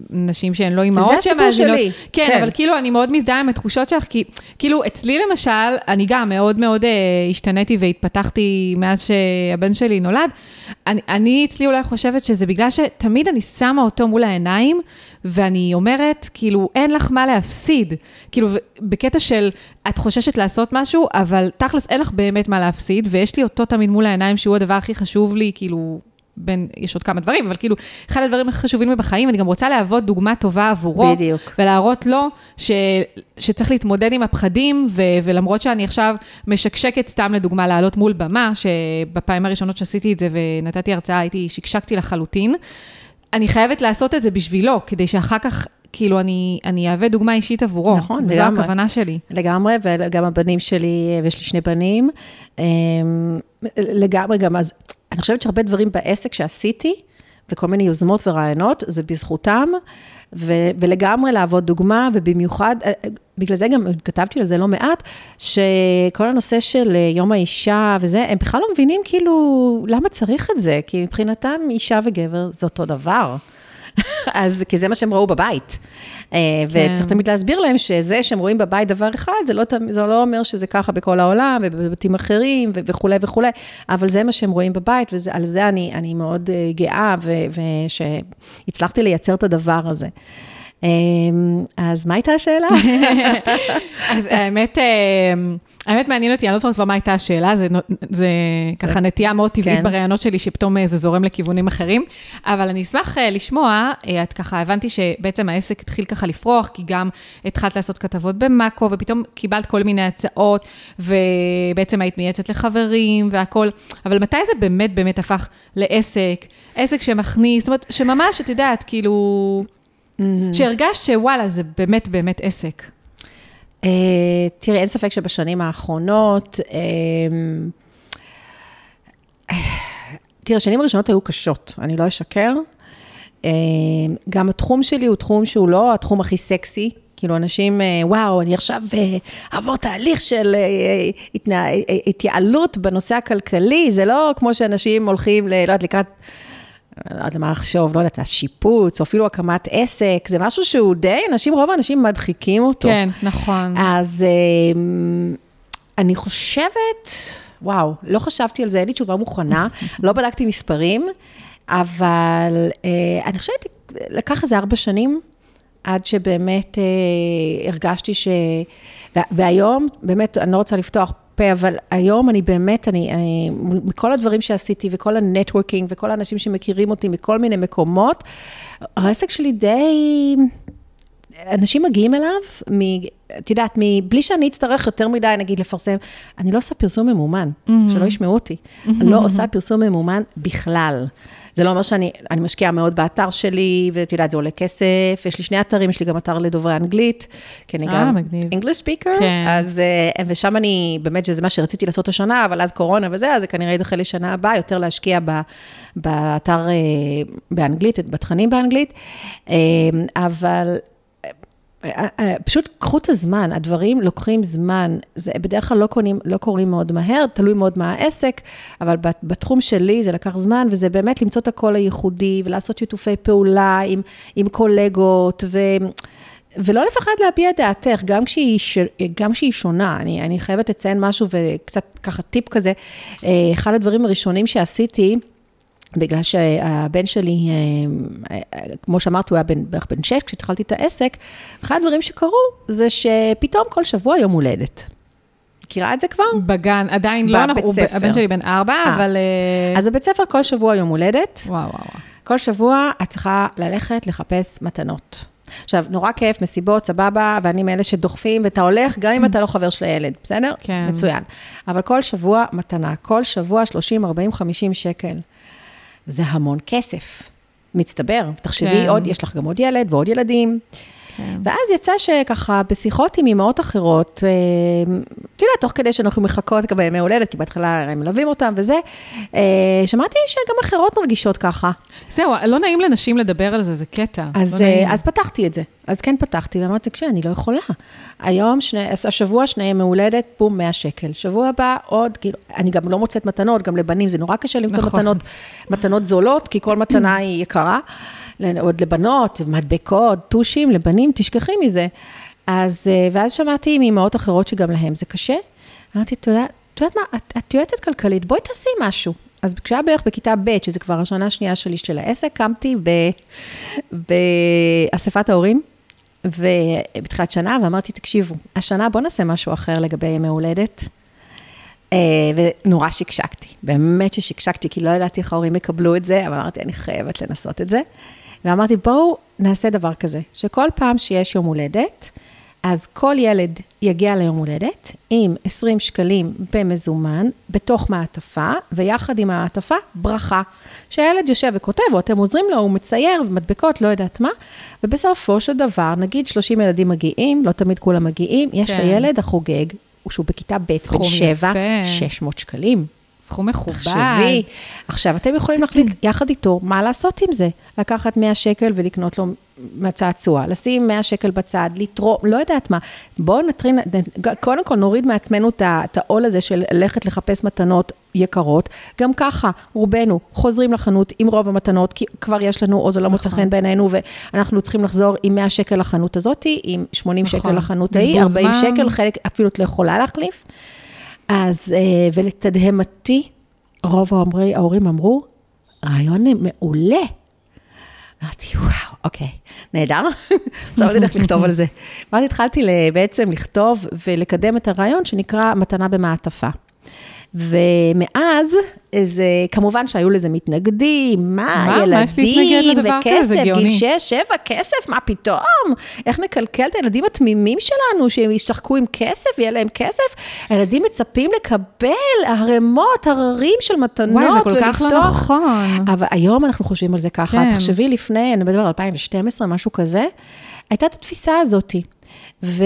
נשים שהן לא אימהות זה הסיפור שלי. כן, כן. אבל כאילו, אני מאוד מזדהה עם התחושות שלך, כי כאילו, אצלי למשל, אני גם מאוד מאוד אה, השתניתי והתפתחתי מאז שהבן שלי נולד. אני, אני אצלי אולי חושבת שזה בגלל שתמיד אני שמה אותו מול העיניים, ואני אומרת, כאילו, אין לך מה להפסיד. כאילו, בקטע של, את חוששת לעשות משהו, אבל תכלס אין לך באמת מה להפסיד, ויש לי אותו תמיד מול העיניים, שהוא הדבר הכי חשוב לי, כאילו, בין, יש עוד כמה דברים, אבל כאילו, אחד הדברים הכי חשובים לי בחיים, אני גם רוצה להוות דוגמה טובה עבורו. בדיוק. ולהראות לו ש, שצריך להתמודד עם הפחדים, ו, ולמרות שאני עכשיו משקשקת סתם לדוגמה לעלות מול במה, שבפעמים הראשונות שעשיתי את זה ונתתי הרצאה, הייתי, שקשקתי לחלוטין, אני חייבת לעשות את זה בשבילו, כדי שאחר כך, כאילו, אני, אני אהווה דוגמה אישית עבורו. נכון, וזו לגמרי. הכוונה שלי. לגמרי, וגם הבנים שלי, ויש לי שני בנים, אמ, לגמרי גם, אז אני חושבת שהרבה דברים בעסק שעשיתי, וכל מיני יוזמות ורעיונות, זה בזכותם, ו- ולגמרי להוות דוגמה, ובמיוחד, אה, אה, בגלל זה גם כתבתי על זה לא מעט, שכל הנושא של אה, יום האישה וזה, הם בכלל לא מבינים כאילו, למה צריך את זה? כי מבחינתם אישה וגבר זה אותו דבר. אז, כי זה מה שהם ראו בבית. אה, וצריך תמיד להסביר להם שזה שהם רואים בבית דבר אחד, זה לא, זה לא אומר שזה ככה בכל העולם ובבתים אחרים ו- וכולי וכולי, אבל זה מה שהם רואים בבית, ועל זה אני, אני מאוד אה, גאה, ושהצלחתי לייצר את הדבר הזה. אה, אז מה הייתה השאלה? [LAUGHS] אז האמת, אה, האמת מעניין אותי, אני לא זוכרת כבר מה הייתה השאלה, זה, זה ככה נטייה מאוד טבעית כן. בראיונות שלי, שפתאום אה, זה זורם לכיוונים אחרים, אבל אני אשמח אה, לשמוע, אה, את ככה, הבנתי שבעצם העסק התחיל ככה לפרוח, כי גם התחלת לעשות כתבות במאקו, ופתאום קיבלת כל מיני הצעות, ובעצם היית מייעצת לחברים והכול, אבל מתי זה באמת באמת הפך לעסק, עסק שמכניס, זאת אומרת, שממש, את יודעת, כאילו, שהרגשת שוואלה, זה באמת באמת עסק. אה, תראי, אין ספק שבשנים האחרונות, אה, תראה, השנים הראשונות היו קשות, אני לא אשקר. אה, גם התחום שלי הוא תחום שהוא לא התחום הכי סקסי. כאילו, אנשים, וואו, אני עכשיו אעבור תהליך של התייעלות בנושא הכלכלי, זה לא כמו שאנשים הולכים, לא יודעת, לקראת... לא יודעת למה לחשוב, לא יודעת, השיפוץ, או אפילו הקמת עסק, זה משהו שהוא די, אנשים, רוב האנשים מדחיקים אותו. כן, נכון. אז אמ, אני חושבת, וואו, לא חשבתי על זה, אין לי תשובה מוכנה, לא בדקתי מספרים, אבל אה, אני חושבת, לקח איזה ארבע שנים, עד שבאמת אה, הרגשתי ש... וה- והיום, באמת, אני לא רוצה לפתוח פה, אבל היום אני באמת, אני, אני, מכל הדברים שעשיתי, וכל הנטוורקינג, וכל האנשים שמכירים אותי מכל מיני מקומות, העסק שלי די... אנשים מגיעים אליו, מ, את יודעת, מ, בלי שאני אצטרך יותר מדי, נגיד, לפרסם, אני לא עושה פרסום ממומן, שלא ישמעו אותי. אני לא עושה פרסום ממומן בכלל. זה לא אומר שאני אני משקיעה מאוד באתר שלי, ואת יודעת, זה עולה כסף, יש לי שני אתרים, יש לי גם אתר לדוברי אנגלית, כי אני אה, גם מגניב. English speaker, כן. אז, אה, ושם אני, באמת שזה מה שרציתי לעשות השנה, אבל אז קורונה וזה, אז זה כנראה יידחה לשנה הבאה, יותר להשקיע ב, באתר אה, באנגלית, בתכנים באנגלית, אבל... אה, אה, פשוט קחו את הזמן, הדברים לוקחים זמן, זה בדרך כלל לא, קונים, לא קורים מאוד מהר, תלוי מאוד מה העסק, אבל בת- בתחום שלי זה לקח זמן, וזה באמת למצוא את הקול הייחודי, ולעשות שיתופי פעולה עם, עם קולגות, ו... ולא לפחד להביע את דעתך, גם כשהיא, ש... גם כשהיא שונה. אני, אני חייבת לציין משהו וקצת ככה טיפ כזה. אה, אחד הדברים הראשונים שעשיתי, בגלל שהבן שלי, אה, אה, כמו שאמרת, הוא היה בן, בערך בן שש כשהתחלתי את העסק, אחד הדברים שקרו זה שפתאום כל שבוע יום הולדת. מכירה את זה כבר? בגן, עדיין לא, אנחנו- הוא-. הבן שלי בן ארבע, אה. אבל... אז בבית ספר כל שבוע יום הולדת, וואו, וואו. כל שבוע את צריכה ללכת לחפש מתנות. עכשיו, נורא כיף, מסיבות, סבבה, ואני מאלה שדוחפים, ואתה הולך, גם אם אתה לא חבר של הילד, בסדר? כן. מצוין. אבל כל שבוע מתנה, כל שבוע 30, 40, 50 שקל. זה המון כסף. מצטבר. תחשבי כן. עוד, יש לך גם עוד ילד ועוד ילדים. כן. ואז יצא שככה, בשיחות עם אמהות אחרות, אה, את יודעת, תוך כדי שאנחנו מחכות גם בימי הולדת, כי בהתחלה הם מלווים אותם וזה, אה, שמעתי שגם אחרות מרגישות ככה. זהו, לא נעים לנשים לדבר על זה, זה קטע. אז, לא נעים. אה, אז פתחתי את זה. אז כן פתחתי ואמרתי, תקשיבי, אני לא יכולה. היום, שני, השבוע שני ימי הולדת, בום, 100 שקל. שבוע הבא עוד, כאילו, אני גם לא מוצאת מתנות, גם לבנים זה נורא קשה למצוא נכון. מתנות, מתנות זולות, כי כל מתנה היא יקרה. עוד לבנות, מדבקות, טושים, לבנים, תשכחי מזה. אז, אה, ואז שמעתי מאמהות אחרות שגם להם זה קשה. אמרתי, את יודעת מה, את, את יועצת כלכלית, בואי תעשי משהו. אז כשהיה בערך בכיתה ב', שזה כבר השנה השנייה שלי של העסק, קמתי באספת ההורים, ובתחילת שנה, ואמרתי, תקשיבו, השנה בואו נעשה משהו אחר לגבי ימי הולדת. אה, ונורא שקשקתי, באמת ששקשקתי, כי לא ידעתי איך ההורים יקבלו את זה, אבל אמרתי, אני חייבת לנסות את זה. ואמרתי, בואו נעשה דבר כזה, שכל פעם שיש יום הולדת, אז כל ילד יגיע ליום הולדת עם 20 שקלים במזומן, בתוך מעטפה, ויחד עם המעטפה, ברכה. שהילד יושב וכותב, או אתם עוזרים לו, הוא מצייר, מדבקות, לא יודעת מה, ובסופו של דבר, נגיד 30 ילדים מגיעים, לא תמיד כולם מגיעים, יש כן. לילד החוגג, שהוא בכיתה ב', בן 7, יפה. 600 שקלים. סכום מכובד. תחשבי. עכשיו, אתם יכולים להחליט יחד איתו מה לעשות עם זה. לקחת 100 שקל ולקנות לו מהצעצוע, לשים 100 שקל בצד, לתרום, לא יודעת מה. בואו נטרין, קודם כל נוריד מעצמנו את העול הזה של ללכת לחפש מתנות יקרות. גם ככה, רובנו חוזרים לחנות עם רוב המתנות, כי כבר יש לנו, או זה לא מוצא נכון. חן בעינינו, ואנחנו צריכים לחזור עם 100 שקל לחנות הזאתי, עם 80 שקל נכון. לחנות ההיא, בזבוז 40 זמן. שקל, חלק אפילו את לא יכולה להחליף. אז, אה, ולתדהמתי, רוב ההורים, ההורים אמרו, רעיון מעולה. אמרתי, וואו, אוקיי, נהדר. [LAUGHS] עכשיו אני הולכת לכתוב על זה. ואז התחלתי בעצם לכתוב ולקדם את הרעיון שנקרא מתנה במעטפה. ומאז, זה, כמובן שהיו לזה מתנגדים, מה, מה? מה ילדים כזה? וכסף, זה גיל גאוני. שש, שבע, כסף, מה פתאום? איך נקלקל את הילדים התמימים שלנו, שהם ישחקו עם כסף, ויהיה להם כסף? הילדים מצפים לקבל ערימות, הררים של מתנות, וואי, זה כל כך לא ולפתוח. נכון. אבל היום אנחנו חושבים על זה ככה. כן. תחשבי לפני, אני מדבר על 2012, משהו כזה, הייתה את התפיסה הזאת. ו...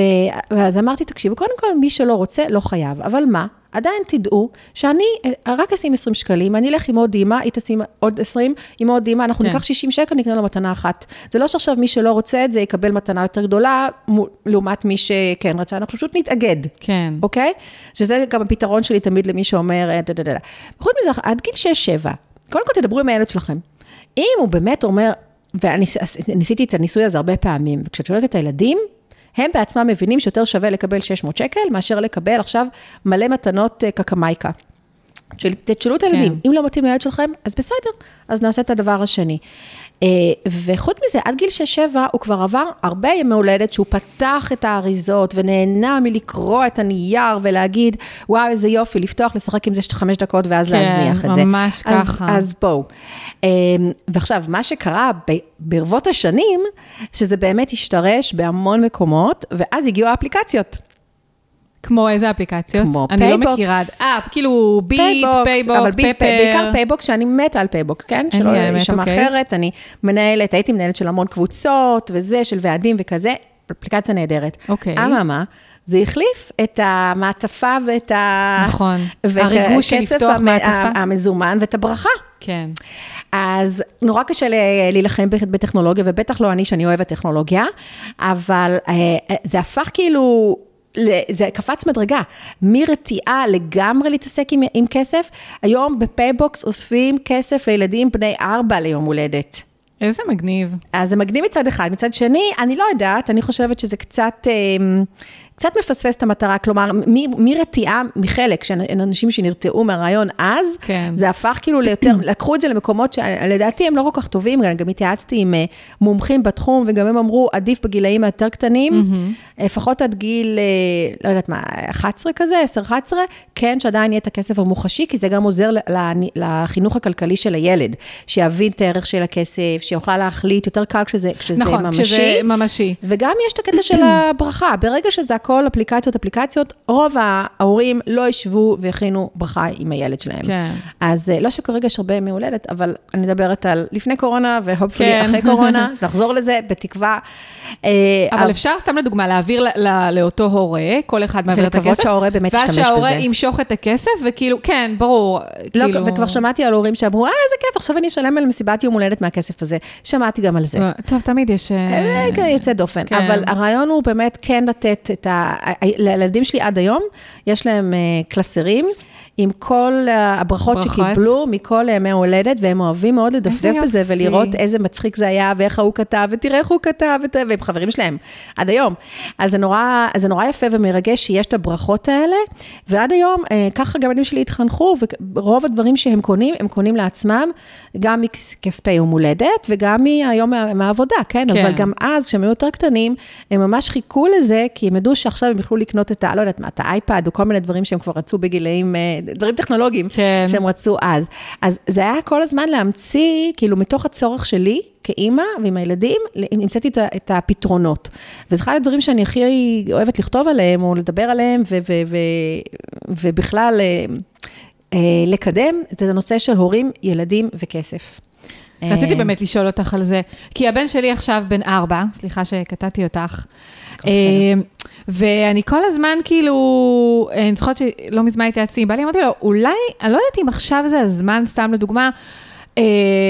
ואז אמרתי, תקשיבו, קודם כל, מי שלא רוצה, לא חייב. אבל מה? עדיין תדעו שאני רק אשים 20 שקלים, אני אלך עם עוד אימא, היא תשים עוד 20, עם עוד אימא, אנחנו כן. ניקח 60 שקל, נקנה לו מתנה אחת. זה לא שעכשיו מי שלא רוצה את זה יקבל מתנה יותר גדולה, לעומת מי שכן רצה, אנחנו פשוט נתאגד. כן. אוקיי? שזה גם הפתרון שלי תמיד למי שאומר, אה, דה דה. דה. חוץ מזה, עד גיל 6-7, קודם כל תדברו עם הילד שלכם. אם הוא באמת אומר, ואני ניסיתי את הניסוי הזה הרבה פעמים, וכשאת שואלת את הילדים, הם בעצמם מבינים שיותר שווה לקבל 600 שקל, מאשר לקבל עכשיו מלא מתנות אה, קקמייקה. תשאלו את הילדים, כן. אם לא מתאים לילד שלכם, אז בסדר, אז נעשה את הדבר השני. אה, וחוץ מזה, עד גיל 6-7 הוא כבר עבר הרבה ימי הולדת שהוא פתח את האריזות ונהנה מלקרוע את הנייר ולהגיד, וואו, איזה יופי, לפתוח, לשחק עם זה חמש דקות ואז כן, להזניח את זה. ממש אז, ככה. אז בואו. אה, ועכשיו, מה שקרה ברבות השנים, שזה באמת השתרש בהמון מקומות, ואז הגיעו האפליקציות. כמו איזה אפליקציות? כמו אני לא PayBox. מכירה. אה, כאילו bit, PayBox, PayBox, אבל ביט. בעיקר PayBox, שאני מתה על PayBox, כן? שלא האמת, יישמע אוקיי. אחרת, אני מנהלת, הייתי מנהלת של המון קבוצות וזה, של ועדים וכזה, אפליקציה נהדרת. אוקיי. אממה, זה החליף את המעטפה ואת ה... נכון. הריגוש של לפתוח מעטפה. המזומן ואת הברכה. כן. אז נורא קשה להילחם בטכנולוגיה, ובטח לא אני, שאני אוהבת טכנולוגיה, אבל אה, זה הפך כאילו, זה קפץ מדרגה, מרתיעה לגמרי להתעסק עם, עם כסף, היום ב PayBox אוספים כסף לילדים בני ארבע ליום הולדת. איזה מגניב. אז זה מגניב מצד אחד, מצד שני, אני לא יודעת, אני חושבת שזה קצת, אה, קצת מפספס את המטרה, כלומר, מרתיעה מחלק, שאנשים שנרתעו מהרעיון אז, כן. זה הפך כאילו ליותר, [CLEARS THROAT] לקחו את זה למקומות שלדעתי הם לא כל כך טובים, גם, התייעצתי עם אה, מומחים בתחום, וגם הם אמרו, עדיף בגילאים היותר קטנים, לפחות עד גיל, אה, לא יודעת מה, 11 כזה, 10-11, כן, שעדיין יהיה את הכסף המוחשי, כי זה גם עוזר לחינוך הכלכלי של הילד, שיבין את הערך של הכסף, שיוכל להחליט, יותר קל כשזה, כשזה נכון, ממשי. כשזה ממשי. וגם יש את הקטע של [CLEARS THROAT] הברכה, ברגע שזה הכל אפליקציות, אפליקציות, רוב ההורים לא ישבו ויכינו ברכה עם הילד שלהם. כן. אז אה, לא שכרגע יש הרבה ימי הולדת, אבל אני מדברת על לפני קורונה, והופפולי כן. אחרי קורונה, [LAUGHS] נחזור לזה בתקווה. אה, אבל אפשר, סתם לדוגמה, להעביר ל- ל- לאותו הורה, כל אחד מעביר את הכסף. ולקוות שההורה באמת ישתמש ואז שההורה בזה. ימשוך את הכסף, וכאילו, כן, ברור. לא, כאילו... וכבר שמעתי על הורים שאמרו, אה, איזה כיף, עכשיו אני אשלם על מסיבת יום הולדת מהכסף הזה. שמעתי גם על זה. טוב, תמיד יש... אה, אה, כן, יוצא דופן. כן. אבל הרעיון הוא באמת כן לתת את ה... לילדים שלי עד היום, יש להם אה, קלסרים. עם כל הברכות ברכות. שקיבלו מכל ימי ההולדת, והם אוהבים מאוד לדפדף בזה. ולראות איזה מצחיק זה היה, ואיך ההוא כתב, ותראה איך הוא כתב, ות- והם חברים שלהם, עד היום. אז זה נורא, אז זה נורא יפה ומרגש שיש את הברכות האלה, ועד היום, אה, ככה גם הילדים שלי התחנכו, ורוב הדברים שהם קונים, הם קונים לעצמם, גם מכספי יום הולדת, וגם מהיום מה- מהעבודה, כן? כן. אבל גם אז, כשהם היו יותר קטנים, הם ממש חיכו לזה, כי הם ידעו שעכשיו הם יוכלו לקנות את ה... לא יודעת מה, את האייפד, או כל מיני דברים שהם כבר רצו בגילאים, אה, דברים טכנולוגיים, כן. שהם רצו אז. אז זה היה כל הזמן להמציא, כאילו, מתוך הצורך שלי, כאימא ועם הילדים, המצאתי את הפתרונות. וזה אחד הדברים שאני הכי אוהבת לכתוב עליהם, או לדבר עליהם, ו- ו- ו- ובכלל אה, אה, לקדם, זה הנושא של הורים, ילדים וכסף. רציתי אה, באמת לשאול אותך על זה, כי הבן שלי עכשיו בן ארבע, סליחה שקטעתי אותך. אה, ואני כל הזמן כאילו, אני זוכרת שלא מזמן התייעצתי עם בעלי, אמרתי לו, אולי, אני לא יודעת אם עכשיו זה הזמן, סתם לדוגמה, אה,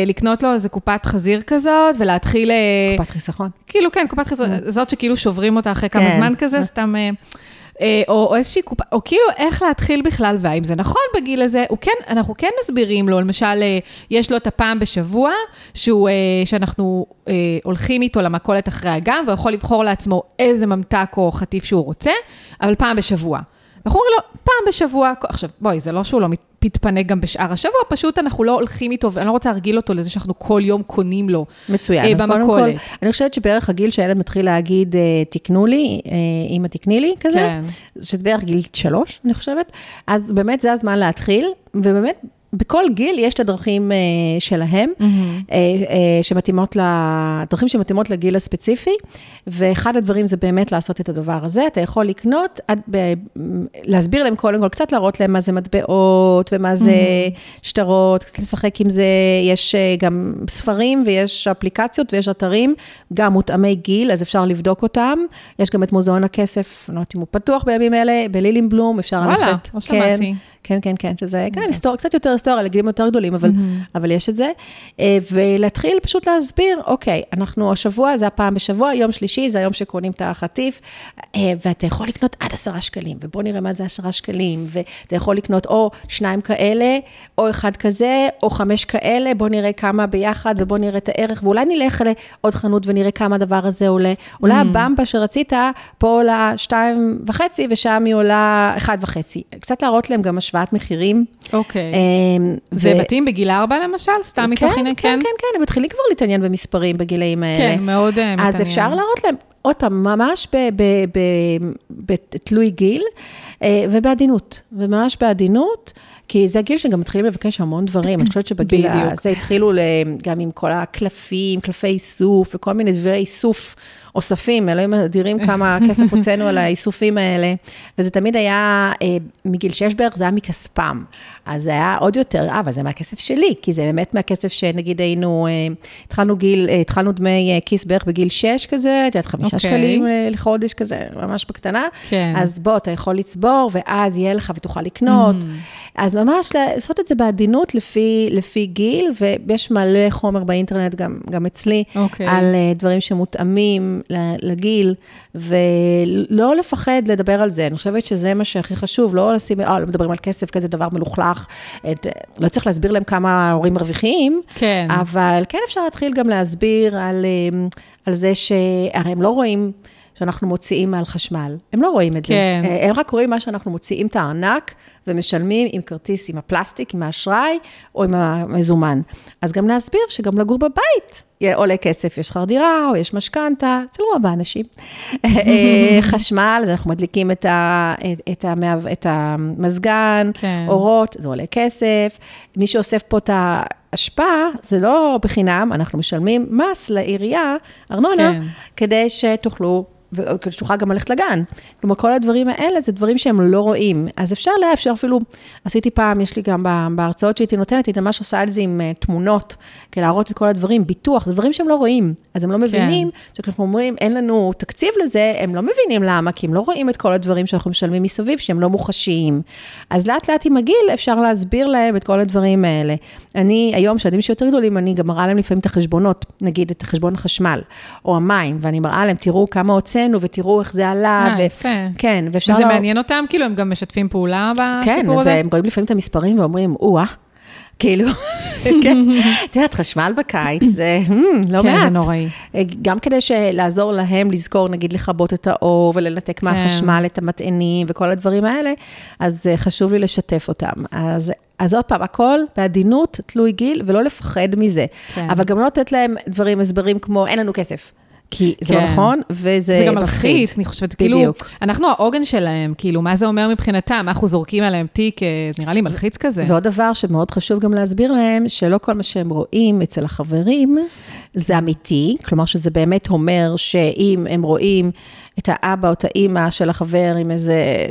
לקנות לו איזה קופת חזיר כזאת, ולהתחיל... אה, קופת חיסכון. כאילו, כן, קופת חזיר, זאת שכאילו שוברים אותה אחרי כמה כן. זמן כזה, סתם... אה, או, או איזושהי קופה, או כאילו איך להתחיל בכלל, והאם זה נכון בגיל הזה, הוא כן, אנחנו כן מסבירים לו, למשל, אה, יש לו את הפעם בשבוע, שהוא, אה, שאנחנו הולכים איתו למכולת אחרי הגן, והוא יכול לבחור לעצמו איזה ממתק או חטיף שהוא רוצה, אבל פעם בשבוע. אנחנו אומרים לו, פעם בשבוע, עכשיו, בואי, זה לא שהוא לא מתפנק גם בשאר השבוע, פשוט אנחנו לא הולכים איתו, ואני לא רוצה להרגיל אותו לזה שאנחנו כל יום קונים לו. מצוין. אה, אז קודם כל. אני חושבת שבערך הגיל שהילד מתחיל להגיד, אה, תקנו לי, אה, אמא תקני לי, כזה, כן. שזה בערך גיל שלוש, אני חושבת, אז באמת זה הזמן להתחיל, ובאמת, בכל גיל יש את הדרכים אה, שלהם, אה, אה, שמתאימות, ל- דרכים שמתאימות לגיל הספציפי, ואחד הדברים זה באמת לעשות את הדבר הזה. אתה יכול לקנות, עד ב- להסביר להם קודם כל, קצת להראות להם מה זה מטבעות, ומה זה שטרות, קצת לשחק עם זה, יש אה, גם ספרים ויש אפליקציות ויש אתרים, גם מותאמי גיל, אז אפשר לבדוק אותם. יש גם את מוזיאון הכסף, אני לא יודעת אם הוא פתוח בימים אלה, בלילינבלום, אפשר וואלה, ללכת. לא כן, שמעתי. כן, כן, כן, שזה כן, היסטוריה, קצת יותר היסטוריה, לגילים יותר גדולים, אבל, אבל יש את זה. אה, ולהתחיל פשוט להסביר, אוקיי, אנחנו השבוע, זה הפעם בשבוע, יום שלישי, זה היום שקונים את החטיף, אה, ואתה יכול לקנות עד עשרה שקלים, ובוא נראה מה זה עשרה שקלים, ואתה יכול לקנות או שניים כאלה, או אחד כזה, או חמש כאלה, בוא נראה כמה ביחד, ובוא נראה את הערך, ואולי נלך לעוד חנות ונראה כמה הדבר הזה עולה. אולי הבמבה שרצית, פה עולה שתיים וחצי, ושם היא עולה אחד וחצי. קצת להראות להם גם השוואת מחירים. אוקיי. אמ, זה ו- מתאים בגיל ארבע למשל? סתם מתוך כן, עניין? כן, כן, כן, הם מתחילים כבר להתעניין במספרים בגילאים האלה. כן, מאוד אה, מתעניין. אז אפשר להראות להם, עוד פעם, ממש בתלוי גיל, אה, ובעדינות, וממש בעדינות, כי זה הגיל שגם מתחילים לבקש המון דברים. אני חושבת שבגיל. הזה התחילו גם עם כל הקלפים, קלפי איסוף, וכל מיני דברי איסוף אוספים, אלוהים אדירים כמה [LAUGHS] כסף הוצאנו על האיסופים האלה, וזה תמיד היה, אה, מגיל שש בערך, זה היה מכספם. אז זה היה עוד יותר, אה, אבל זה מהכסף שלי, כי זה באמת מהכסף שנגיד היינו, אה, התחלנו גיל, אה, התחלנו דמי אה, כיס בערך בגיל שש כזה, את יודעת, חמישה אוקיי. שקלים אה, לחודש כזה, ממש בקטנה. כן. אז בוא, אתה יכול לצבור, ואז יהיה לך ותוכל לקנות. אז ממש לעשות את זה בעדינות לפי, לפי גיל, ויש מלא חומר באינטרנט, גם, גם אצלי, אוקיי. על אה, דברים שמותאמים לגיל, ולא לפחד לדבר על זה. אני חושבת שזה מה שהכי חשוב, לא לשים, אה, לא מדברים על כסף, כזה דבר מלוכלך. את, לא צריך להסביר להם כמה ההורים מרוויחים, כן. אבל כן אפשר להתחיל גם להסביר על, אה, על זה שהרי הם לא רואים שאנחנו מוציאים על חשמל, הם לא רואים את זה. כן. אה, הם רק רואים מה שאנחנו מוציאים את הארנק ומשלמים עם כרטיס, עם הפלסטיק, עם האשראי או עם המזומן. אז גם להסביר שגם לגור בבית עולה כסף, יש שכר דירה או יש משכנתה, אצל רוב האנשים. אה, [LAUGHS] חשמל, אז אנחנו מדליקים את, ה, את, את, המעב, את המזגן, כן. אורות, זה עולה כסף. מי שאוסף פה את האשפה, זה לא בחינם, אנחנו משלמים מס לעירייה, ארנונה, כן. כדי שתוכלו וכדי שתוכל גם ללכת לגן. כלומר, כל הדברים האלה זה דברים שהם לא רואים. אז אפשר לה, אפשר אפילו, עשיתי פעם, יש לי גם בהרצאות שהייתי נותנת, הייתי ממש עושה את זה עם uh, תמונות, כדי להראות את כל הדברים, ביטוח, דברים שהם לא רואים. אז הם לא מבינים, כן. כשאנחנו אומרים, אין לנו תקציב לזה, הם לא מבינים למה, כי הם לא רואים את כל הדברים שאנחנו משלמים מסביב, שהם לא מוחשיים. אז לאט לאט עם הגיל אפשר להסביר להם את כל הדברים האלה. אני, היום, שהילדים שיותר גדולים, אני גם מראה להם לפעמים את החשבונות, נגיד את חשבון החשמל, או המים, ואני מראה להם, תראו כמה הוצאנו ותראו איך זה עלה. אה, יפה. כן, ואפשר... וזה לא... מעניין אותם? כאילו, הם גם משתפים פעולה בסיפור כן, הזה? כן, והם רואים לפעמים את המספרים ואומרים, או-אה. כאילו, [LAUGHS] כן, את יודעת, חשמל בקיץ זה [LAUGHS] hmm, לא מעט. כן, זה נוראי. גם כדי לעזור להם לזכור, נגיד, לכבות את האור ולנתק מהחשמל את המטענים וכל הדברים האלה, אז אה, חשוב לי לשתף אותם. אז אז עוד פעם, הכל בעדינות, תלוי גיל, ולא לפחד מזה. כן. אבל גם לא לתת להם דברים, הסברים כמו, אין לנו כסף. כי זה לא כן. לא נכון, וזה זה גם מלחיץ, אני חושבת, כאילו, אנחנו העוגן שלהם, כאילו, מה זה אומר מבחינתם? אנחנו זורקים עליהם תיק, אה, נראה לי מלחיץ כזה. ועוד דבר שמאוד חשוב גם להסביר להם, שלא כל מה שהם רואים אצל החברים, זה אמיתי, כלומר שזה באמת אומר שאם הם רואים את האבא או את האימא של החבר עם איזה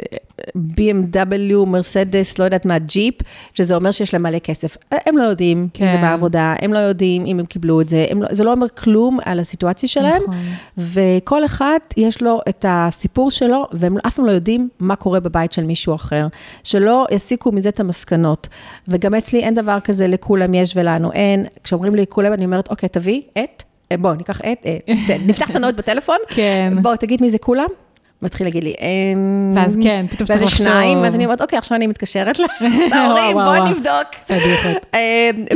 BMW, מרסדס, לא יודעת מה, ג'יפ, שזה אומר שיש להם מלא כסף. הם לא יודעים כן. אם זה כן. בעבודה, הם לא יודעים אם הם קיבלו את זה, לא, זה לא אומר כלום על הסיטואציה שלהם, נכון. וכל אחד יש לו את הסיפור שלו, והם אף פעם לא יודעים מה קורה בבית של מישהו אחר, שלא יסיקו מזה את המסקנות. וגם אצלי אין דבר כזה לכולם יש ולנו אין. כשאומרים לי כולם, אני אומרת, אוקיי, תביא את. אה, בוא, ניקח את, אה, נפתח את הנוט בטלפון. כן. בוא, תגיד מי זה כולם. מתחיל להגיד לי, אמ... ואז כן, פתאום צריך לחשוב. ואז שניים, אז אני אומרת, אוקיי, עכשיו אני מתקשרת [LAUGHS] להורים, בואו נבדוק. אמ,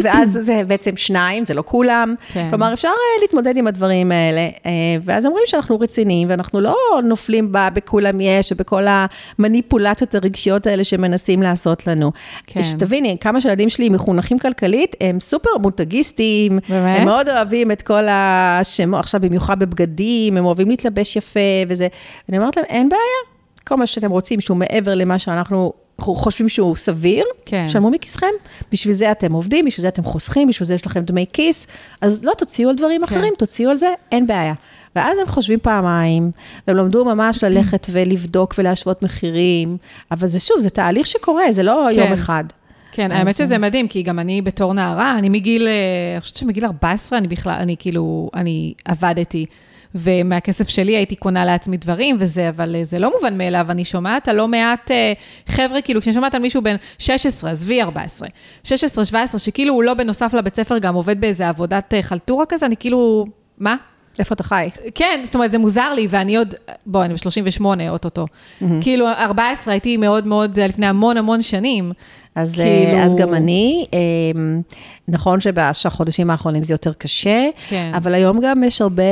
ואז זה בעצם שניים, זה לא כולם. כן. כלומר, אפשר אה, להתמודד עם הדברים האלה. אה, ואז אומרים שאנחנו רציניים, ואנחנו לא נופלים בכולם יש, ובכל המניפולציות הרגשיות האלה שמנסים לעשות לנו. כן. שתביני, כמה שהילדים שלי מחונכים כלכלית, הם סופר מותגיסטים, הם מאוד אוהבים את כל השמות, עכשיו במיוחד בבגדים, הם אוהבים להתלבש יפה וזה. אני אומרת להם, אין בעיה, כל מה שאתם רוצים שהוא מעבר למה שאנחנו חושבים שהוא סביר, כן. שלמו מכיסכם. בשביל זה אתם עובדים, בשביל זה אתם חוסכים, בשביל זה יש לכם דמי כיס, אז לא תוציאו על דברים כן. אחרים, תוציאו על זה, אין בעיה. ואז הם חושבים פעמיים, והם למדו ממש [CLEARS THROAT] ללכת ולבדוק ולהשוות מחירים, אבל זה שוב, זה תהליך שקורה, זה לא כן. יום אחד. כן, האמת שזה מדהים, כי גם אני בתור נערה, אני מגיל, אה, אני חושבת שמגיל 14, אני בכלל, אני כאילו, אני עבדתי. ומהכסף שלי הייתי קונה לעצמי דברים וזה, אבל אה, זה לא מובן מאליו, אני שומעת על לא מעט אה, חבר'ה, כאילו, כשאני שומעת על מישהו בן 16, עזבי 14, 16, 17, שכאילו הוא לא בנוסף לבית ספר גם עובד באיזה עבודת אה, חלטורה כזה, אני כאילו, מה? איפה אתה חי? כן, זאת אומרת, זה מוזר לי, ואני עוד, בוא, אני ב-38, אוטוטו. Mm-hmm. כאילו, 14 הייתי מאוד מאוד, לפני המון המון שנים. אז, כאילו... אז גם אני, אמ, נכון שבחודשים האחרונים זה יותר קשה, כן. אבל היום גם יש הרבה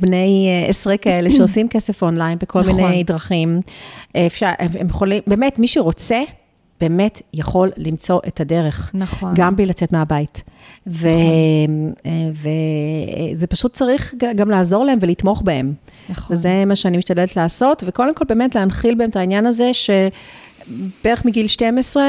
בני אה, עשרה כאלה שעושים [LAUGHS] כסף אונליין בכל נכון. מיני דרכים. אפשר, הם יכולים, באמת, מי שרוצה, באמת יכול למצוא את הדרך. נכון. גם בלי לצאת מהבית. ו, נכון. וזה פשוט צריך גם לעזור להם ולתמוך בהם. נכון. וזה מה שאני משתדלת לעשות, וקודם כל באמת להנחיל בהם את העניין הזה, שבערך מגיל 12,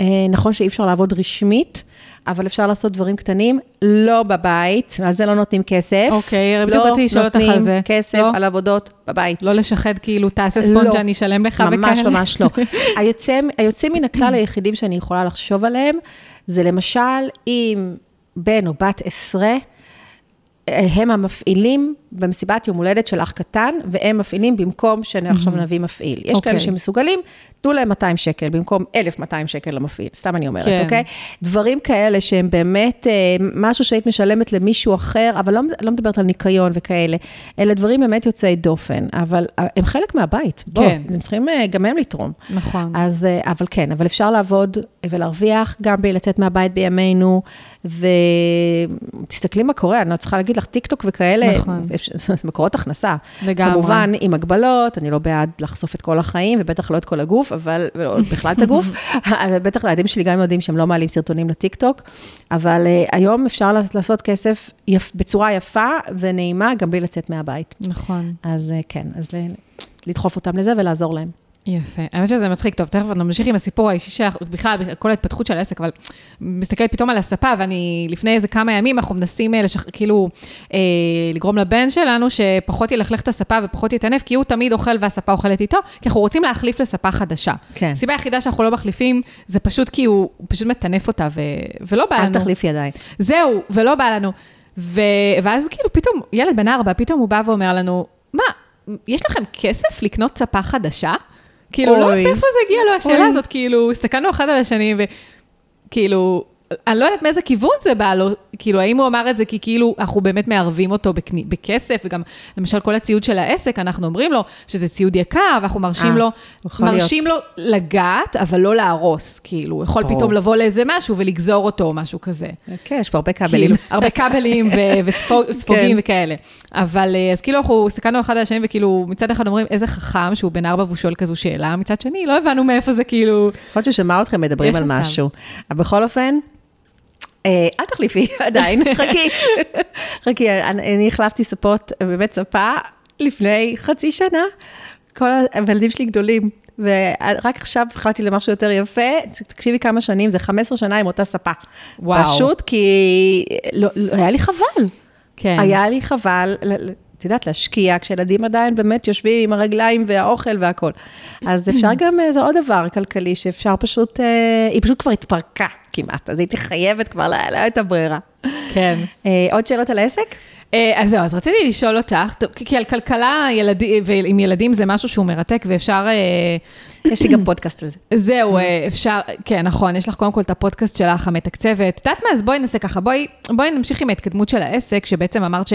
אה, נכון שאי אפשר לעבוד רשמית, אבל אפשר לעשות דברים קטנים, לא בבית, על זה לא נותנים כסף. אוקיי, okay, בדיוק רציתי לשאול אותך על זה. לא נותנים כסף לא. על עבודות בבית. לא לשחד כאילו, תעשה ספונג'ה, לא. אני אשלם לך וכאלה. ממש ממש לא. [LAUGHS] היוצא, היוצא מן הכלל היחידים שאני יכולה לחשוב עליהם, זה למשל אם בן או בת עשרה, הם המפעילים במסיבת יום הולדת של אח קטן, והם מפעילים במקום שאני עכשיו נביא מפעיל. יש okay. כאלה אוקיי. שמסוגלים, תנו להם 200 שקל במקום 1,200 שקל למפעיל, סתם אני אומרת, כן. אוקיי? דברים כאלה שהם באמת אה, משהו שהיית משלמת למישהו אחר, אבל לא, לא מדברת על ניקיון וכאלה, אלה דברים באמת יוצאי דופן, אבל אה, הם חלק מהבית, בוא, כן. הם צריכים אה, גם הם לתרום. נכון. אז, אבל כן, אבל אפשר לעבוד ולהרוויח גם בלי לצאת מהבית בימינו, ותסתכלי מה קורה, אני לא צריכה להגיד לך, טיק טוק וכאלה, נכון. [LAUGHS] מקורות הכנסה. לגמרי. כמובן, עם הגבלות, אני לא בעד לחשוף את כל החיים, ובטח לא את כל הגוף, אבל, בכלל את הגוף, [LAUGHS] בטח לילדים שלי גם יודעים שהם לא מעלים סרטונים לטיקטוק, אבל uh, היום אפשר לעשות כסף יפ, בצורה יפה ונעימה, גם בלי לצאת מהבית. נכון. אז uh, כן, אז לדחוף אותם לזה ולעזור להם. יפה. האמת שזה מצחיק. טוב, תכף נמשיך עם הסיפור האישי שלך, בכלל, כל ההתפתחות של העסק, אבל מסתכלת פתאום על הספה, ואני, לפני איזה כמה ימים, אנחנו מנסים אה, לשח... כאילו, אה, לגרום לבן שלנו שפחות ילכלך את הספה ופחות יטנף, כי הוא תמיד אוכל והספה אוכלת איתו, כי אנחנו רוצים להחליף לספה חדשה. כן. הסיבה היחידה שאנחנו לא מחליפים, זה פשוט כי הוא, הוא פשוט מטנף אותה, ו... ולא בא לנו. אל תחליפי עדיין. זהו, ולא בא לנו. ו... ואז כאילו פתאום, ילד בן ארבע, פתאום הוא בא ואומר לנו, מה, יש לכם כסף לקנות ספה חדשה? כאילו, לא. יודעת מאיפה זה הגיע לו, השאלה. הזאת, כאילו, הסתכלנו אחד על השני, וכאילו, אני לא יודעת מאיזה כיוון זה בא לו, כאילו, האם הוא אמר את זה כי כאילו אנחנו באמת מערבים אותו בקני, בכסף, וגם למשל כל הציוד של העסק, אנחנו אומרים לו שזה ציוד יקר, ואנחנו מרשים אה, לו, מרשים לו לגעת, אבל לא להרוס, כאילו, הוא יכול ברור. פתאום לבוא לאיזה משהו ולגזור אותו או משהו כזה. כן, יש פה הרבה כבלים. כאילו, [LAUGHS] הרבה כבלים ו- [LAUGHS] וספוגים כן. וכאלה. אבל אה, אז כאילו אנחנו הסתכלנו אחד על השני, וכאילו מצד אחד אומרים, איזה חכם שהוא בן ארבע והוא שואל כזו שאלה, מצד שני, לא הבנו מאיפה זה כאילו... יכול להיות שהוא שמע אתכם מדברים על מצב. משהו. אבל בכל אופן, אל תחליפי [LAUGHS] עדיין, חכי. חכי, אני אני החלפתי ספות, באמת ספה, לפני חצי שנה. כל הילדים שלי גדולים, ורק עכשיו החלטתי למשהו יותר יפה. תקשיבי כמה שנים, זה 15 שנה עם אותה ספה. וואו. פשוט כי לא, לא, היה לי חבל. כן. היה לי חבל, את יודעת, להשקיע, כשילדים עדיין באמת יושבים עם הרגליים והאוכל והכל. אז אפשר [CLEARS THROAT] גם, אה, זה עוד דבר כלכלי, שאפשר פשוט, אה, היא פשוט כבר התפרקה כמעט, אז הייתי חייבת כבר, לא לא הייתה ברירה. כן. אה, עוד שאלות על העסק? אה, אז זהו, אז רציתי לשאול אותך, כי על כלכלה ילדי, ועם ילדים זה משהו שהוא מרתק, ואפשר... אה, יש לי גם פודקאסט על זה. זהו, אה, אפשר, כן, נכון, יש לך קודם כל את הפודקאסט שלך, המתקצבת. את יודעת מה, אז בואי נעשה ככה, בואי, בואי נמשיך עם ההתקדמות של העסק, שבעצם אמרת ש,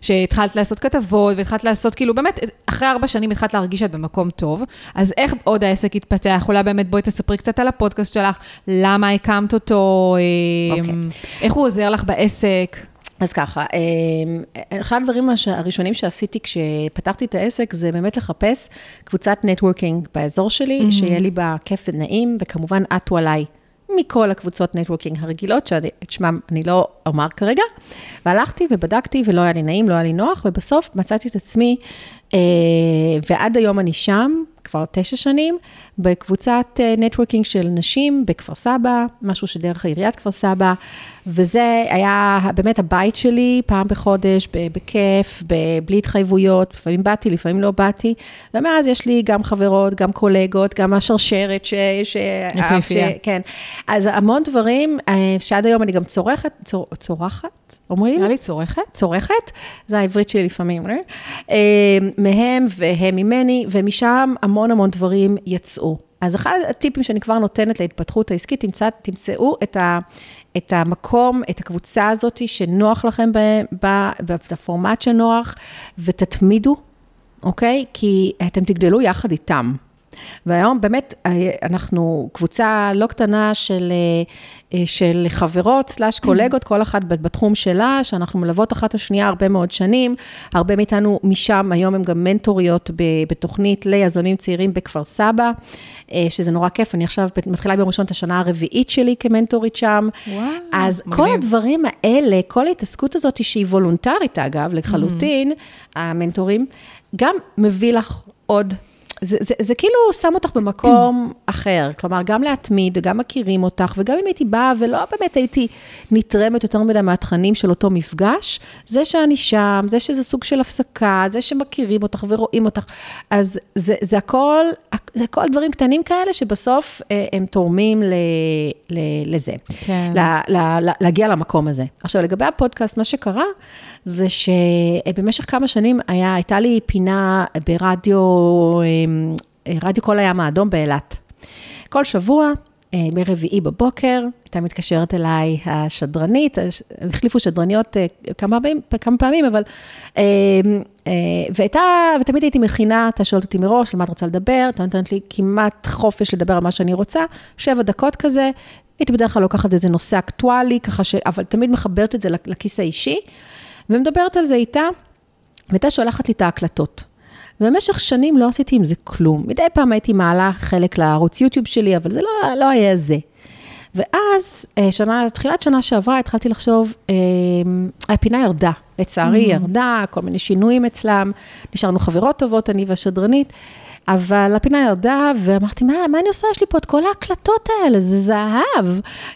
שהתחלת לעשות כתבות, והתחלת לעשות, כאילו, באמת, אחרי ארבע שנים התחלת להרגיש שאת במקום טוב, אז איך עוד העסק התפתח? אולי באמת בואי תספרי קצת על הפודקאסט שלך, למה הקמת אותו, אה, אוקיי. איך הוא עוזר לך בעסק. אז ככה, אה, אחד הדברים הראשונים שעשיתי כשפתחתי את העסק, זה באמת לחפש קבוצת networking באזור שלי, mm-hmm. שיהיה לי בה כיף ונעים, וכמובן עטו עליי. מכל הקבוצות networking הרגילות, שאת שמם אני לא אומר כרגע. והלכתי ובדקתי, ולא היה לי נעים, לא היה לי נוח, ובסוף מצאתי את עצמי, אה, ועד היום אני שם, כבר תשע שנים, בקבוצת נטוורקינג של נשים בכפר סבא, משהו שדרך עיריית כפר סבא, וזה היה באמת הבית שלי, פעם בחודש, בכיף, בלי התחייבויות, לפעמים באתי, לפעמים לא באתי, ומאז יש לי גם חברות, גם קולגות, גם השרשרת ש... ש... יפהפייה. ש- כן. אז המון דברים, אה, שעד היום אני גם צורכת, צור, צורחת, אומרים? נראה לי צורכת. צורכת, זה העברית שלי לפעמים, אה? אה, מהם והם ממני, ומשם המון המון דברים יצאו. אז אחד הטיפים שאני כבר נותנת להתפתחות העסקית, תמצא, תמצאו את, ה, את המקום, את הקבוצה הזאת שנוח לכם בפורמט שנוח, ותתמידו, אוקיי? כי אתם תגדלו יחד איתם. והיום באמת אה, אנחנו קבוצה לא קטנה של, אה, אה, של חברות סלאש קולגות, כל אחת בתחום שלה, שאנחנו מלוות אחת השנייה הרבה מאוד שנים. הרבה מאיתנו משם, היום הם גם מנטוריות בתוכנית ליזמים צעירים בכפר סבא, שזה נורא כיף. אני עכשיו מתחילה ביום ראשון את השנה הרביעית שלי כמנטורית שם. וואו, אז מגניב. כל הדברים האלה, כל ההתעסקות הזאת, שהיא וולונטרית אגב, לחלוטין, המנטורים, גם מביא לך עוד... זה, זה, זה כאילו שם אותך במקום אחר, כלומר, גם להתמיד, גם מכירים אותך, וגם אם הייתי באה ולא באמת הייתי נתרמת יותר מדי מהתכנים של אותו מפגש, זה שאני שם, זה שזה סוג של הפסקה, זה שמכירים אותך ורואים אותך, אז זה, זה הכל, זה הכל דברים קטנים כאלה שבסוף אה, הם תורמים ל, ל, לזה. כן. ל- ל- ל- להגיע למקום הזה. עכשיו, לגבי הפודקאסט, מה שקרה, זה שבמשך כמה שנים היה, הייתה לי פינה ברדיו, אמ, רדיו כל הים האדום באילת. כל שבוע, אה, ברביעי בבוקר, הייתה מתקשרת אליי השדרנית, הש- החליפו שדרניות אה, כמה כמה פעמים אבל... אה, אה, והייתה, ותמיד הייתי מכינה, אתה שואלת אותי מראש, על מה את רוצה לדבר, אתה נותנת לי כמעט חופש לדבר על מה שאני רוצה, שבע דקות כזה, הייתי בדרך כלל לוקחת איזה נושא אקטואלי, ככה ש... אבל תמיד מחברת את זה לכיס האישי, ומדברת על זה איתה, והייתה שולחת לי את ההקלטות. ובמשך שנים לא עשיתי עם זה כלום. מדי פעם הייתי מעלה חלק לערוץ יוטיוב שלי, אבל זה לא, לא היה זה. ואז, אה, שנה, תחילת שנה שעברה, התחלתי לחשוב, אה, הפינה ירדה, לצערי היא ירדה, כל מיני שינויים אצלם, נשארנו חברות טובות, אני והשדרנית. אבל הפינה ירדה, ואמרתי, מה, מה אני עושה? יש לי פה את כל ההקלטות האלה, זה זהב.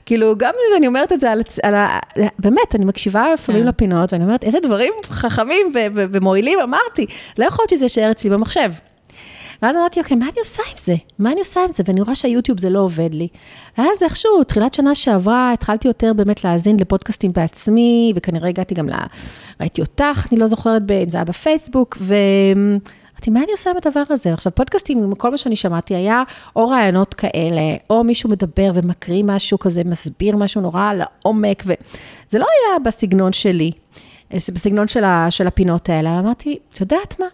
כאילו, גם כשאני אומרת את זה על, על ה... באמת, אני מקשיבה לפעמים כן. לפינות, ואני אומרת, איזה דברים חכמים ו- ו- ומועילים אמרתי. לא יכול להיות שזה יישאר אצלי במחשב. ואז אמרתי, אוקיי, מה אני עושה עם זה? מה אני עושה עם זה? ואני רואה שהיוטיוב זה לא עובד לי. ואז איכשהו, תחילת שנה שעברה, התחלתי יותר באמת להאזין לפודקאסטים בעצמי, וכנראה הגעתי גם ל... ראיתי אותך, אני לא זוכרת ב- אם זה היה בפייסבוק, ואמרתי, מה אני עושה עם הדבר הזה? עכשיו, פודקאסטים, כל מה שאני שמעתי היה או רעיונות כאלה, או מישהו מדבר ומקריא משהו כזה, מסביר משהו נורא לעומק, וזה לא היה בסגנון שלי, בסגנון של, ה... של הפינות האלה. אמרתי, את יודעת מה?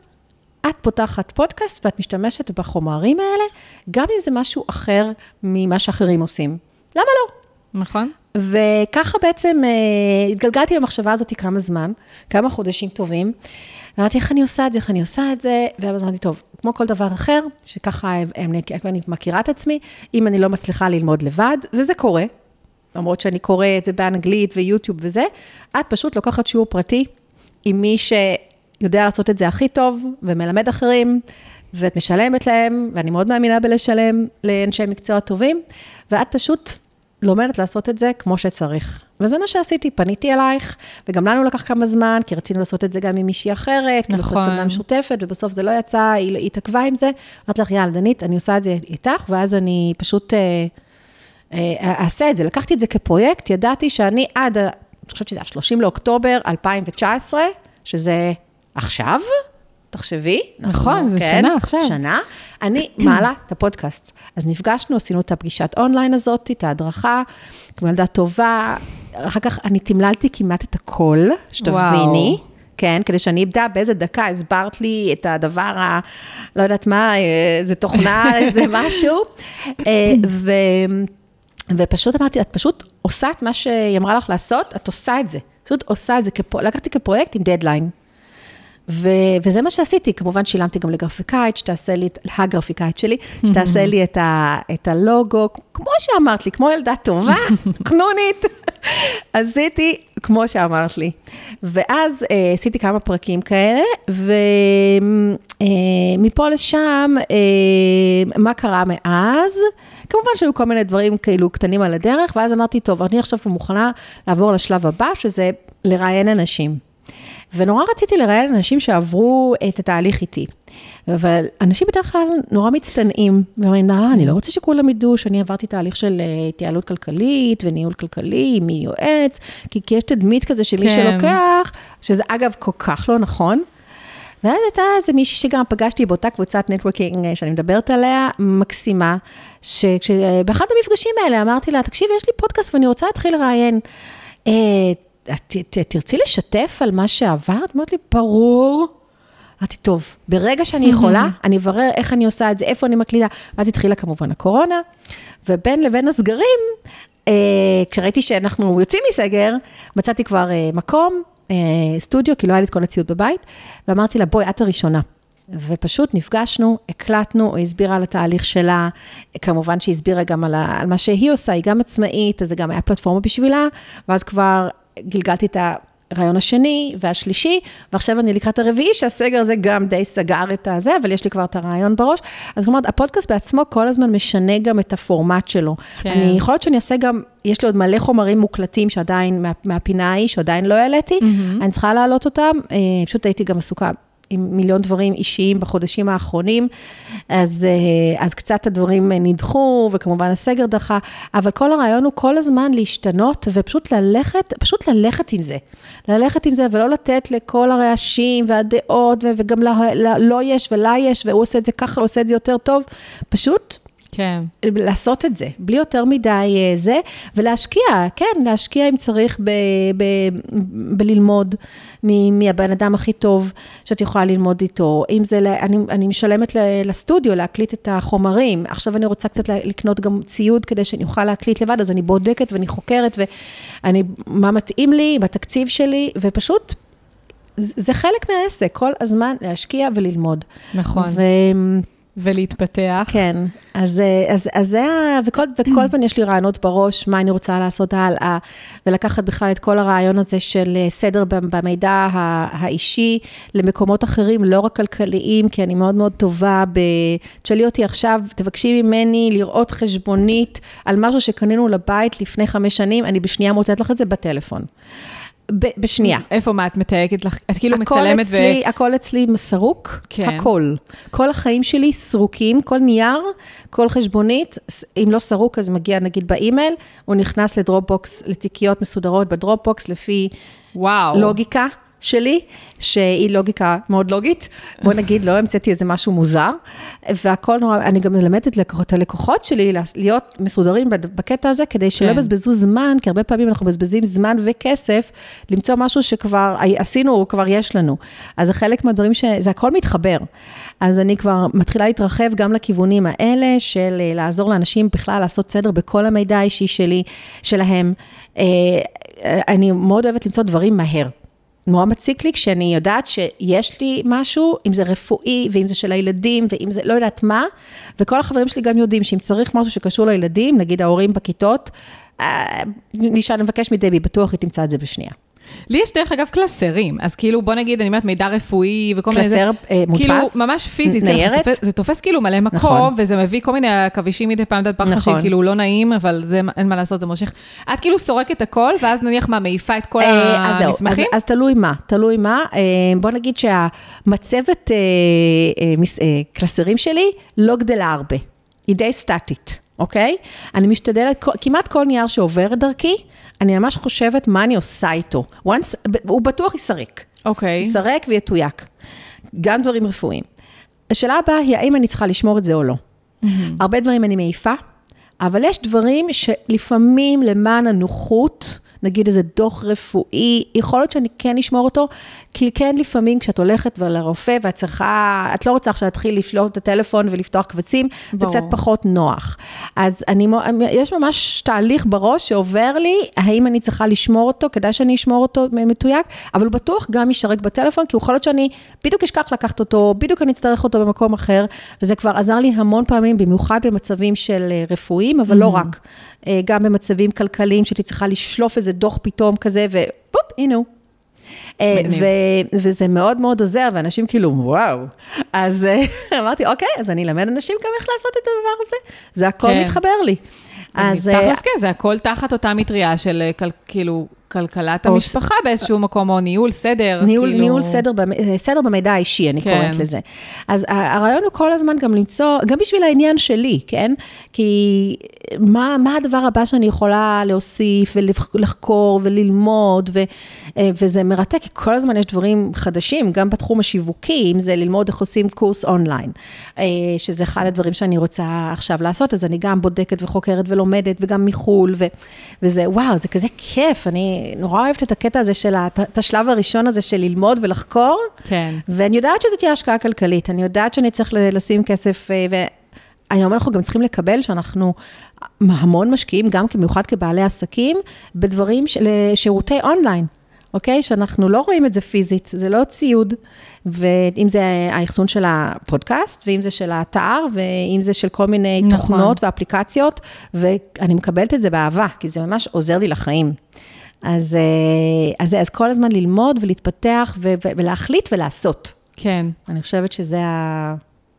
את פותחת פודקאסט ואת משתמשת בחומרים האלה, גם אם זה משהו אחר ממה שאחרים עושים. למה לא? נכון? וככה בעצם אה, התגלגלתי במחשבה הזאת כמה זמן, כמה חודשים טובים. אמרתי, איך אני עושה את זה, איך אני עושה את זה, ואז אמרתי, טוב, כמו כל דבר אחר, שככה אני, אני מכירה את עצמי, אם אני לא מצליחה ללמוד לבד, וזה קורה, למרות שאני קוראת באנגלית ויוטיוב וזה, את פשוט לוקחת שיעור פרטי עם מי ש... יודע לעשות את זה הכי טוב ומלמד אחרים, ואת משלמת להם, ואני מאוד מאמינה בלשלם לאנשי מקצוע טובים, ואת פשוט לומדת לעשות את זה כמו שצריך. וזה מה שעשיתי, פניתי אלייך, וגם לנו לקח כמה זמן, כי רצינו לעשות את זה גם עם מישהי אחרת, כאילו נכון. לעשות סדנה משותפת, ובסוף זה לא יצא, היא התעכבה עם זה. אמרתי לך, יאללה, דנית, אני עושה את זה איתך, ואז אני פשוט אה, אה, אעשה את זה. לקחתי את זה כפרויקט, ידעתי שאני עד, אני חושבת שזה ה-30 לאוקטובר 2019, שזה עכשיו, תחשבי. נכון, אנחנו- זה כן, שנה עכשיו. שנה. אני [CLEARS THROAT] מעלה את הפודקאסט. אז נפגשנו, עשינו את הפגישת אונליין הזאת, את ההדרכה, כמו ילדה טובה. אחר כך אני תמללתי כמעט את הכל, שתביני. וואו. כן, כדי שאני אדע באיזה דקה הסברת לי את הדבר ה... לא יודעת מה, אה, איזה תוכנה, [LAUGHS] איזה משהו. אה, ו... ופשוט אמרתי, את פשוט עושה את מה שהיא אמרה לך לעשות, את עושה את זה. פשוט עושה את זה, כפו... לקחתי כפרויקט עם דדליין. ו... וזה מה שעשיתי, כמובן שילמתי גם לגרפיקאית, שתעשה לי, הגרפיקאית שלי, שתעשה לי את, ה... את הלוגו, כמו שאמרת לי, כמו ילדה טובה, [LAUGHS] חנונית. עשיתי כמו שאמרת לי. ואז אה, עשיתי כמה פרקים כאלה, ומפה לשם, אה, מה קרה מאז? כמובן שהיו כל מיני דברים כאילו קטנים על הדרך, ואז אמרתי, טוב, אני עכשיו מוכנה לעבור לשלב הבא, שזה לראיין אנשים. ונורא רציתי לראיין אנשים שעברו את התהליך איתי. אבל אנשים בדרך כלל נורא מצטנעים, ואומרים, אה, אני לא רוצה שכולם ידעו שאני עברתי תהליך של אה, התייעלות כלכלית וניהול כלכלי מיועץ, כי, כי יש תדמית כזה שמי כן. שלוקח, שזה אגב כל כך לא נכון. ואז הייתה איזה מישהי שגם פגשתי באותה קבוצת נטוורקינג אה, שאני מדברת עליה, מקסימה, שבאחד המפגשים האלה אמרתי לה, תקשיבי, יש לי פודקאסט ואני רוצה להתחיל לראיין. אה, את ת- תרצי לשתף על מה שעברת? אמרת לי, ברור. אמרתי, טוב, ברגע שאני יכולה, [LAUGHS] אני אברר איך אני עושה את זה, איפה אני מקליטה. ואז התחילה כמובן הקורונה, ובין לבין הסגרים, אה, כשראיתי שאנחנו יוצאים מסגר, מצאתי כבר אה, מקום, אה, סטודיו, כי לא היה לי את כל הציוד בבית, ואמרתי לה, בואי, את הראשונה. ופשוט נפגשנו, הקלטנו, היא הסבירה על התהליך שלה, כמובן שהיא הסבירה גם על, ה, על מה שהיא עושה, היא גם עצמאית, אז זה גם היה פלטפורמה בשבילה, ואז כבר גלגלתי את הרעיון השני והשלישי, ועכשיו אני לקראת הרביעי, שהסגר הזה גם די סגר את הזה, אבל יש לי כבר את הרעיון בראש. אז אומרת, הפודקאסט בעצמו כל הזמן משנה גם את הפורמט שלו. כן. אני יכול להיות שאני אעשה גם, יש לי עוד מלא חומרים מוקלטים שעדיין, מה, מהפינה ההיא, שעדיין לא העליתי, מהמם. אני צריכה להעלות אותם, אה, פשוט הייתי גם עסוקה. עם מיליון דברים אישיים בחודשים האחרונים, אז, אה, אז קצת הדברים נדחו, וכמובן הסגר דחה, אבל כל הרעיון הוא כל הזמן להשתנות, ופשוט ללכת, פשוט ללכת עם זה. ללכת עם זה, ולא לתת לכל הרעשים והדעות, וגם לה, לא יש ולה יש, והוא עושה את זה ככה, הוא עושה את זה יותר טוב, פשוט כן. לעשות את זה, בלי יותר מדי אה, זה, ולהשקיע, כן, להשקיע אם צריך ב, ב, בללמוד מהבן אדם הכי טוב שאת יכולה ללמוד איתו. אם זה, אני, אני משלמת לסטודיו להקליט את החומרים, עכשיו אני רוצה קצת לקנות גם ציוד כדי שאני אוכל להקליט לבד, אז אני בודקת ואני חוקרת, ואני, מה מתאים לי, בתקציב שלי, ופשוט, זה זה חלק מהעסק, כל הזמן להשקיע וללמוד. נכון. ו... ולהתפתח. כן, אז, אה, אז, אז זה ה... וכל, וכל [CLEARS THROAT] הזמן יש לי רעיונות בראש, מה אני רוצה לעשות הלאה, ולקחת בכלל את כל הרעיון הזה של אה, סדר במידע האישי למקומות אחרים, לא רק כלכליים, כי אני מאוד מאוד טובה ב... תשאלי אותי עכשיו, תבקשי ממני לראות חשבונית על משהו שקנינו לבית לפני חמש שנים, אני בשנייה מוצאת לך את זה בטלפון. ב- בשנייה. איפה, מה, את מתייגת לך? את כאילו מצלמת אצלי, ו... הכל אצלי סרוק, כן. הכל. כל החיים שלי סרוקים, כל נייר, כל חשבונית, אם לא סרוק, אז מגיע נגיד באימייל, הוא נכנס ל Dropbox, לתיקיות מסודרות ב Dropbox, לפי וואו. לוגיקה. שלי, שהיא לוגיקה מאוד לוגית, בוא נגיד, לא המצאתי איזה משהו מוזר, והכל נורא, אני גם מלמדת את הלקוחות שלי להיות מסודרים בקטע הזה, כדי שלא כן. יבזבזו זמן, כי הרבה פעמים אנחנו מבזבזים זמן וכסף, למצוא משהו שכבר עשינו, או כבר יש לנו. אז זה חלק מהדברים ש... זה הכל מתחבר. אז אני כבר מתחילה להתרחב גם לכיוונים האלה, של אה, לעזור לאנשים בכלל לעשות סדר בכל המידע האישי שלי, שלהם. אה, אה, אני מאוד אוהבת למצוא דברים מהר. נורא מציק לי כשאני יודעת שיש לי משהו, אם זה רפואי, ואם זה של הילדים, ואם זה לא יודעת מה, וכל החברים שלי גם יודעים שאם צריך משהו שקשור לילדים, נגיד ההורים בכיתות, אה, נשאל, נבקש מדבי, בטוח היא תמצא את זה בשנייה. לי יש דרך אגב קלסרים, אז כאילו בוא נגיד, אני אומרת מידע רפואי וכל מיני... קלסר אה, מודפס? כאילו ממש פיזית. ניירת? זה, זה תופס כאילו מלא מקום, נכון. וזה מביא כל מיני עכבישים מדי פעם, דעת פרחה נכון. שכאילו לא נעים, אבל זה, אין מה לעשות, זה מושך. את כאילו סורקת הכל, ואז נניח מה, מעיפה את כל אה, המסמכים? אז, אז תלוי מה, תלוי מה. אה, בוא נגיד שהמצבת אה, אה, אה, קלסרים שלי לא גדלה הרבה, היא די סטטית. אוקיי? אני משתדלת, כמעט כל נייר שעובר דרכי, אני ממש חושבת מה אני עושה איתו. once, הוא בטוח ייסרק. אוקיי. ייסרק ויתויק. גם דברים רפואיים. השאלה הבאה היא, האם אני צריכה לשמור את זה או לא. Mm-hmm. הרבה דברים אני מעיפה, אבל יש דברים שלפעמים למען הנוחות, נגיד איזה דוח רפואי, יכול להיות שאני כן אשמור אותו, כי כן לפעמים כשאת הולכת לרופא ואת צריכה, את לא רוצה עכשיו להתחיל לשלוט את הטלפון ולפתוח קבצים, ברור. זה קצת פחות נוח. אז אני, יש ממש תהליך בראש שעובר לי, האם אני צריכה לשמור אותו, כדאי שאני אשמור אותו מתויק, אבל הוא בטוח גם יישרק בטלפון, כי יכול להיות שאני בדיוק אשכח לקחת אותו, בדיוק אני אצטרך אותו במקום אחר, וזה כבר עזר לי המון פעמים, במיוחד במצבים של אה, רפואיים, אבל לא mm-hmm. לא רק. אה, גם במצבים כלכליים, שהייתי צריכה לשלוף איזה דוח פתאום כזה, ופופ, הנה הוא. אה, ו- וזה מאוד מאוד עוזר, ואנשים כאילו, וואו. אז אה, [LAUGHS] אמרתי, אוקיי, אז אני אלמד אנשים גם איך לעשות את הדבר הזה. זה הכל כן. מתחבר לי. אז... תכלס כן, זה הכל תחת אותה מטריה של כאילו... כלכלת המשפחה ש... באיזשהו מקום, או ניהול סדר, ניהול, כאילו... ניהול סדר, סדר במידע האישי, אני כן. קוראת לזה. אז הרעיון הוא כל הזמן גם למצוא, גם בשביל העניין שלי, כן? כי מה, מה הדבר הבא שאני יכולה להוסיף ולחקור וללמוד, ו, אה, וזה מרתק, כי כל הזמן יש דברים חדשים, גם בתחום השיווקי, אם זה ללמוד איך עושים קורס אונליין, אה, שזה אחד הדברים שאני רוצה עכשיו לעשות, אז אני גם בודקת וחוקרת ולומדת, וגם מחו"ל, ו, וזה, וואו, זה כזה כיף, אני נורא אוהבת את הקטע הזה של, את השלב הראשון הזה של ללמוד ולחקור, כן. ואני יודעת שזאת תהיה השקעה כלכלית, אני יודעת שאני צריך לשים כסף, אה, ו... היום אנחנו גם צריכים לקבל שאנחנו המון משקיעים, גם במיוחד כבעלי עסקים, בדברים של שירותי אונליין. אוקיי? שאנחנו לא רואים את זה פיזית, זה לא ציוד, ואם זה האחסון של הפודקאסט, ואם זה של האתר, ואם זה של כל מיני נכון. תוכנות ואפליקציות, ואני מקבלת את זה באהבה, כי זה ממש עוזר לי לחיים. אז, אה, אז, אז כל הזמן ללמוד ולהתפתח ולהחליט ולעשות. כן. אני חושבת שזה ה...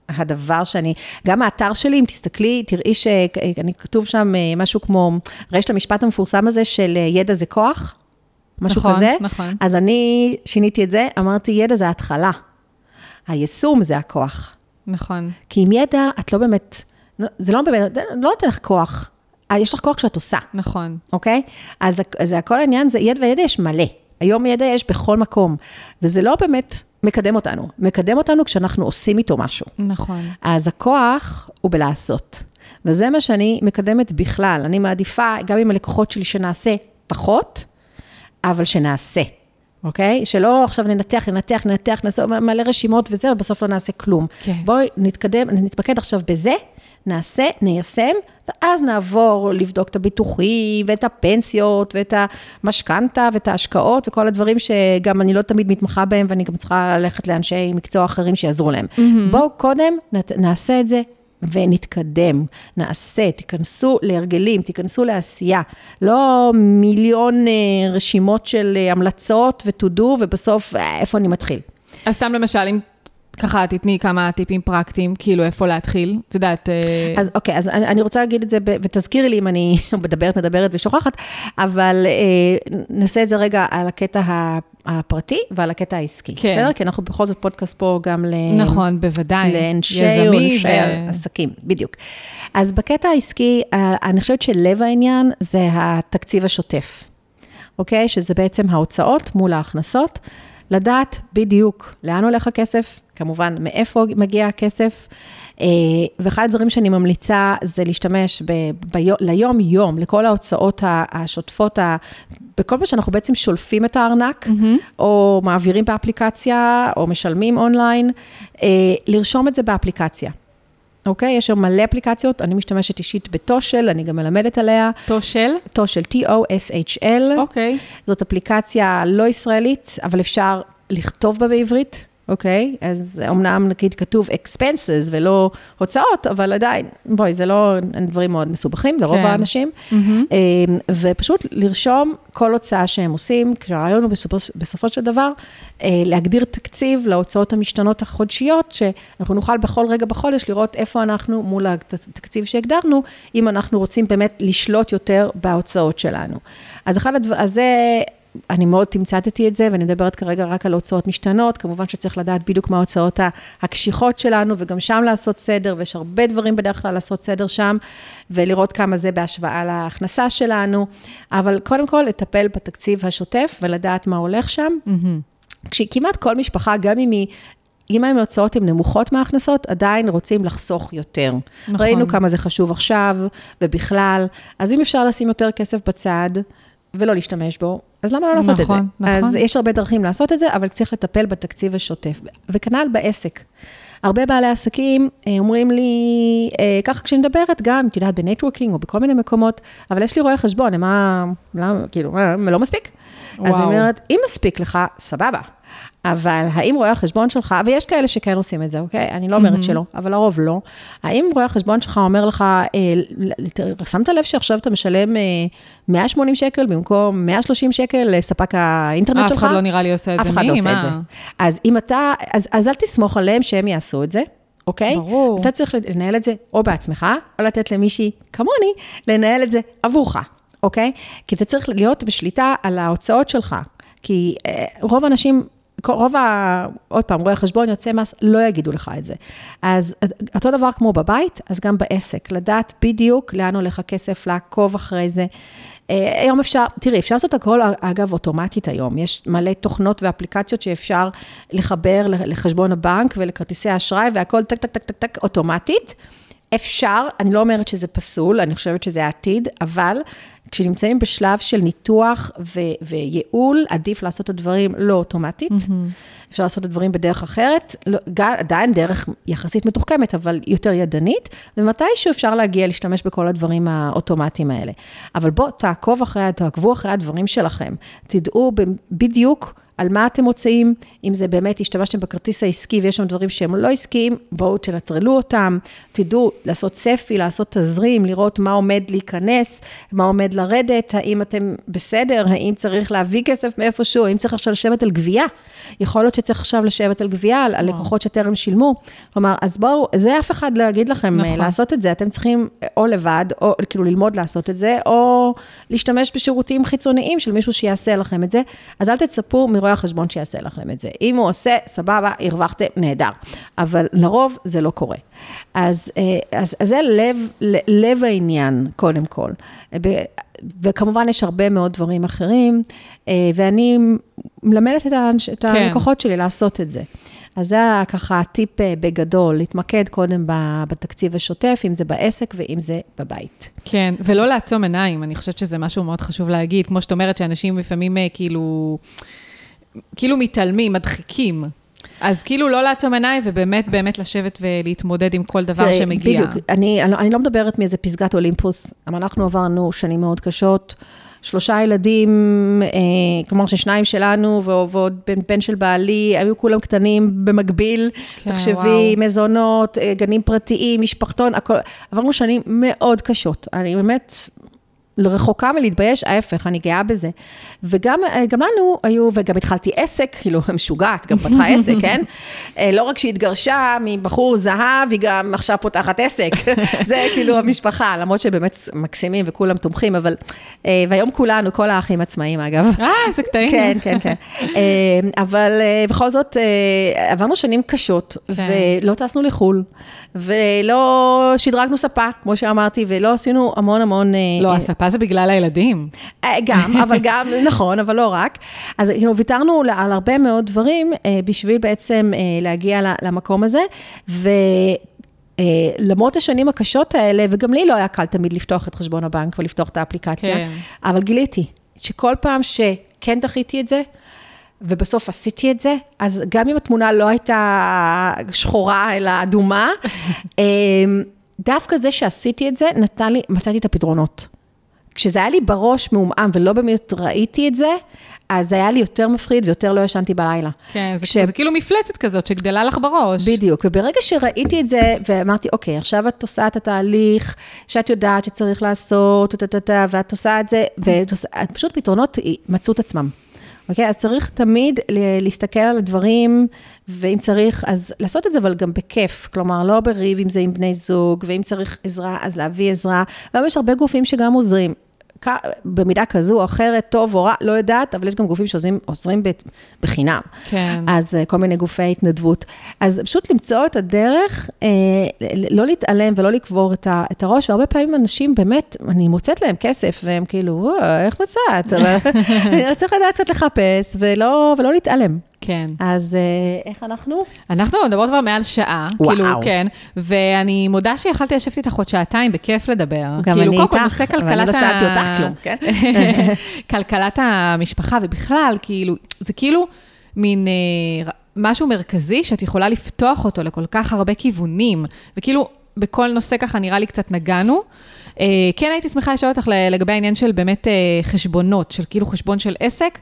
הדבר שאני, גם האתר שלי, אם תסתכלי, תראי שאני כתוב שם אה, משהו כמו, רשת המשפט המפורסם הזה של אה, ידע זה כוח, משהו נכון, כזה. נכון, נכון. אז אני שיניתי את זה, אמרתי, ידע זה ההתחלה, היישום זה הכוח. נכון. כי עם ידע, את לא באמת, זה לא באמת, לא נותן לך כוח. אה, יש לך כוח כשאת עושה. נכון. אוקיי? אז, אז הכל העניין זה, ידע וידע יש מלא. היום ידע יש בכל מקום, וזה לא באמת מקדם אותנו. מקדם אותנו כשאנחנו עושים איתו משהו. נכון. אז הכוח הוא בלעשות. וזה מה שאני מקדמת בכלל. אני מעדיפה, גם עם הלקוחות שלי, שנעשה פחות, אבל שנעשה, אוקיי? שלא עכשיו ננתח, ננתח, ננתח, נעשה מלא רשימות וזה, ובסוף לא נעשה כלום. כן. בואי נתקדם, נתמקד עכשיו בזה, נעשה, ניישם, ואז נעבור לבדוק את הביטוחים, ואת הפנסיות, ואת המשכנתה, ואת ההשקעות, וכל הדברים שגם אני לא תמיד מתמחה בהם, ואני גם צריכה ללכת לאנשי מקצוע אחרים שיעזרו להם. Mm-hmm. בואו קודם נעשה את זה ונתקדם, נעשה, תיכנסו להרגלים, תיכנסו לעשייה. לא מיליון אה, רשימות של אה, המלצות ו-to do, ובסוף, אה, איפה אני מתחיל? אז סתם למשל, אם ככה, תתני כמה טיפים פרקטיים, כאילו איפה להתחיל, את יודעת... אה, אז אוקיי, אז אני, אני רוצה להגיד את זה, ותזכירי לי אם אני [LAUGHS] מדברת, מדברת ושוכחת, אבל אה, נעשה את זה רגע על הקטע הפרטי ועל הקטע העסקי. כן. בסדר? כי אנחנו בכל זאת פודקאסט פה גם ל... נכון, בוודאי. לאנשי ולאנשי ו... עסקים, בדיוק. אז בקטע העסקי, אה, אני חושבת שלב העניין זה התקציב השוטף, אוקיי? שזה בעצם ההוצאות מול ההכנסות. לדעת בדיוק לאן הולך הכסף, כמובן מאיפה מגיע הכסף, אה, ואחד הדברים שאני ממליצה זה להשתמש ב, ביום, ליום-יום, לכל ההוצאות השוטפות, בכל מה שאנחנו בעצם שולפים את הארנק, mm-hmm. או מעבירים באפליקציה, או משלמים אונליין, אה, לרשום את זה באפליקציה. אוקיי? יש שם מלא אפליקציות, אני משתמשת אישית בטושל, אני גם מלמדת עליה. טושל? טושל, T-O-S-H-L. אוקיי. זאת אפליקציה לא ישראלית, אבל אפשר לכתוב בה בעברית. אוקיי? Okay, אז אמנם נגיד כתוב expenses ולא הוצאות, אבל עדיין, בואי, זה לא דברים מאוד מסובכים לרוב כן. האנשים. Mm-hmm. ופשוט לרשום כל הוצאה שהם עושים, כי הרעיון הוא בסופו, בסופו של דבר אה, להגדיר תקציב להוצאות המשתנות החודשיות, שאנחנו נוכל בכל רגע בחודש לראות איפה אנחנו מול התקציב שהגדרנו, אם אנחנו רוצים באמת לשלוט יותר בהוצאות שלנו. אז אחד הדברים, אז זה... אני מאוד תמצתתי את זה, ואני מדברת כרגע רק על הוצאות משתנות, כמובן שצריך לדעת בדיוק מה ההוצאות הקשיחות שלנו, וגם שם לעשות סדר, ויש הרבה דברים בדרך כלל לעשות סדר שם, ולראות כמה זה בהשוואה להכנסה שלנו, אבל קודם כל, לטפל בתקציב השוטף ולדעת מה הולך שם. Mm-hmm. כשכמעט כל משפחה, גם אם היא אם ההוצאות הן נמוכות מההכנסות, עדיין רוצים לחסוך יותר. נכון. ראינו כמה זה חשוב עכשיו, ובכלל, אז אם אפשר לשים יותר כסף בצד, ולא להשתמש בו, אז למה לא לעשות נכון, את זה? נכון. נכון. אז יש הרבה דרכים לעשות את זה, אבל צריך לטפל בתקציב השוטף. וכנ"ל בעסק. הרבה בעלי עסקים אה, אומרים לי, אה, ככה כשאני מדברת גם, את יודעת, בנטוורקינג או בכל מיני מקומות, אבל יש לי רואה חשבון, מה, למה, כאילו, מה, לא מספיק? וואו. אז היא אומרת, אם מספיק לך, סבבה. אבל האם רואה החשבון שלך, ויש כאלה שכן עושים את זה, אוקיי? אני לא אומרת mm-hmm. שלא, אבל לרוב לא. האם רואה החשבון שלך אומר לך, אה, שמת לב שעכשיו אתה משלם אה, 180 שקל במקום 130 שקל לספק האינטרנט שלך? אף אחד לא נראה לי עושה את זה. אף אחד לא עושה את זה. אז אם אתה, אז, אז אל תסמוך עליהם שהם יעשו את זה. אוקיי? ברור. אתה צריך לנהל את זה או בעצמך, או לתת למישהי כמוני לנהל את זה עבורך, אוקיי? כי אתה צריך להיות בשליטה על ההוצאות שלך. כי אה, רוב האנשים רוב ה... עוד פעם, רואי חשבון, יוצא מס, לא יגידו לך את זה. אז אותו דבר כמו בבית, אז גם בעסק, לדעת בדיוק לאן הולך הכסף, לעקוב אחרי זה. אה, היום אפשר, תראי, אפשר לעשות הכל, אגב, אוטומטית היום. יש מלא תוכנות ואפליקציות שאפשר לחבר לחשבון הבנק ולכרטיסי האשראי, והכל טק, טק, טק, טק, טק, אוטומטית. אפשר, אני לא אומרת שזה פסול, אני חושבת שזה העתיד, אבל כשנמצאים בשלב של ניתוח ו- וייעול, עדיף לעשות את הדברים לא אוטומטית. Mm-hmm. אפשר לעשות את הדברים בדרך אחרת, לא, עדיין דרך יחסית מתוחכמת, אבל יותר ידנית, ומתישהו אפשר להגיע להשתמש בכל הדברים האוטומטיים האלה. אבל בואו, תעקוב אחרי, תעקבו אחרי הדברים שלכם. תדעו בדיוק על מה אתם מוצאים, אם זה באמת השתמשתם בכרטיס העסקי ויש שם דברים שהם לא עסקיים, בואו תנטרלו אותם, תדעו לעשות צפי, לעשות תזרים, לראות מה עומד להיכנס, מה עומד לרדת, האם אתם בסדר, האם צריך להביא כסף מאיפשהו, האם צריך עכשיו לשבת על גבייה. יכול להיות שצריך עכשיו לשבת על גבייה, על, על לקוחות שטרם שילמו. כלומר, אז בואו, זה אף אחד לא יגיד לכם נכון. לעשות את זה, אתם צריכים או לבד, או כאילו ללמוד לעשות את זה, או להשתמש בשירותים חיצוניים של מישהו שיעשה לכם את זה. אז אל תצפו מרואה רואה החשבון שיעשה לכם את זה. אם הוא עושה, סבבה, הרווחתם, נהדר. אבל לרוב זה לא קורה. אז, אה, אז, אז זה לב, לב העניין, קודם כל. וכמובן יש הרבה מאוד דברים אחרים, אה, ואני מלמדת את כן. הלקוחות שלי לעשות את זה. אז זה היה ככה הטיפ אה, בגדול, להתמקד קודם בתקציב השוטף, אם זה בעסק ואם זה בבית. כן, ולא לעצום עיניים, אני חושבת שזה משהו מאוד חשוב להגיד. כמו שאת אומרת, שאנשים לפעמים כאילו... כאילו מתעלמים, מדחיקים. אז כאילו לא לעצום עיניים, ובאמת באמת לשבת ולהתמודד עם כל דבר שמגיע. בדיוק, אני, אני, לא מדברת מאיזה פסגת אולימפוס, אבל אנחנו עברנו שנים מאוד קשות. שלושה ילדים, אה, כלומר ששניים שלנו ועוד בן, בן של בעלי, היו כולם קטנים במקביל, כן, תחשבי, וואו. מזונות, אה, גנים פרטיים, משפחתון, הכל, עברנו שנים מאוד קשות. אני באמת רחוקה מלהתבייש, ההפך, אני גאה בזה. וגם אה, גם לנו היו, וגם התחלתי עסק, כאילו, [LAUGHS] משוגעת, גם פתחה עסק, [LAUGHS] כן? אה, לא רק שהיא התגרשה מבחור זהב, היא גם עכשיו פותחת עסק. [LAUGHS] זה כאילו המשפחה, למרות שבאמת מקסימים וכולם תומכים, אבל... אה, והיום כולנו, כל האחים עצמאים, אגב. אה, איזה קטעים. כן, כן, כן. אבל בכל זאת, עברנו שנים קשות, כן. ולא טסנו לחו"ל, ולא שדרגנו ספה, כמו שאמרתי, ולא עשינו המון המון... לא, אה, הספה זה בגלל הילדים. אה, גם, אבל גם, [LAUGHS] נכון, אבל לא רק. אז כאילו, ויתרנו על הרבה מאוד דברים אה, בשביל בעצם אה, להגיע למקום הזה, ו... למרות השנים הקשות האלה, וגם לי לא היה קל תמיד לפתוח את חשבון הבנק ולפתוח את האפליקציה, כן. אבל גיליתי שכל פעם שכן דחיתי את זה, ובסוף עשיתי את זה, אז גם אם התמונה לא הייתה שחורה, אלא אדומה, [LAUGHS] דווקא זה שעשיתי את זה, נתן לי, מצאתי את הפתרונות. כשזה היה לי בראש מעומעם ולא באמת ראיתי את זה, אז זה היה לי יותר מפחיד ויותר לא ישנתי בלילה. כן, זה, כש- זה כאילו מפלצת כזאת שגדלה לך בראש. בדיוק, וברגע שראיתי את זה, ואמרתי, אוקיי, עכשיו את עושה את התהליך שאת יודעת שצריך לעשות, ואת עושה את זה, ופשוט פתרונות מצאו את עצמם. אוקיי? אז צריך תמיד להסתכל על הדברים, ואם צריך, אז לעשות את זה, אבל גם בכיף. כלומר, לא בריב אם זה עם בני זוג, ואם צריך עזרה, אז להביא עזרה. והיום יש הרבה גופים שגם עוזרים. במידה כזו או אחרת, טוב או רע, לא יודעת, אבל יש גם גופים שעוזרים בחינם. כן. אז אה, כל מיני גופי התנדבות. אז פשוט למצוא את הדרך, אה, לא להתעלם ולא לקבור את, הראש, והרבה פעמים אנשים באמת, אני מוצאת להם כסף, והם כאילו, "וואו, איך מצאת? אבל [LAUGHS] צריך לדעת קצת לחפש ולא, ולא להתעלם. כן. אז אה, איך אנחנו? אנחנו מדברות כבר מעל שעה, וואו. כאילו, כן, ואני מודה שיכלתי לשבת איתך עוד שעתיים בכיף לדבר. גם כאילו, אני איתך, נושא אבל אני כלכלת לא שאלתי אותך כלום, כן? [LAUGHS] כלכלת המשפחה, ובכלל, כאילו, זה כאילו מין אה, משהו מרכזי שאת יכולה לפתוח אותו לכל כך הרבה כיוונים, וכאילו, בכל נושא ככה נראה לי קצת נגענו. אה, כן הייתי שמחה לשאול אותך לגבי העניין של באמת אה, חשבונות, של כאילו חשבון של עסק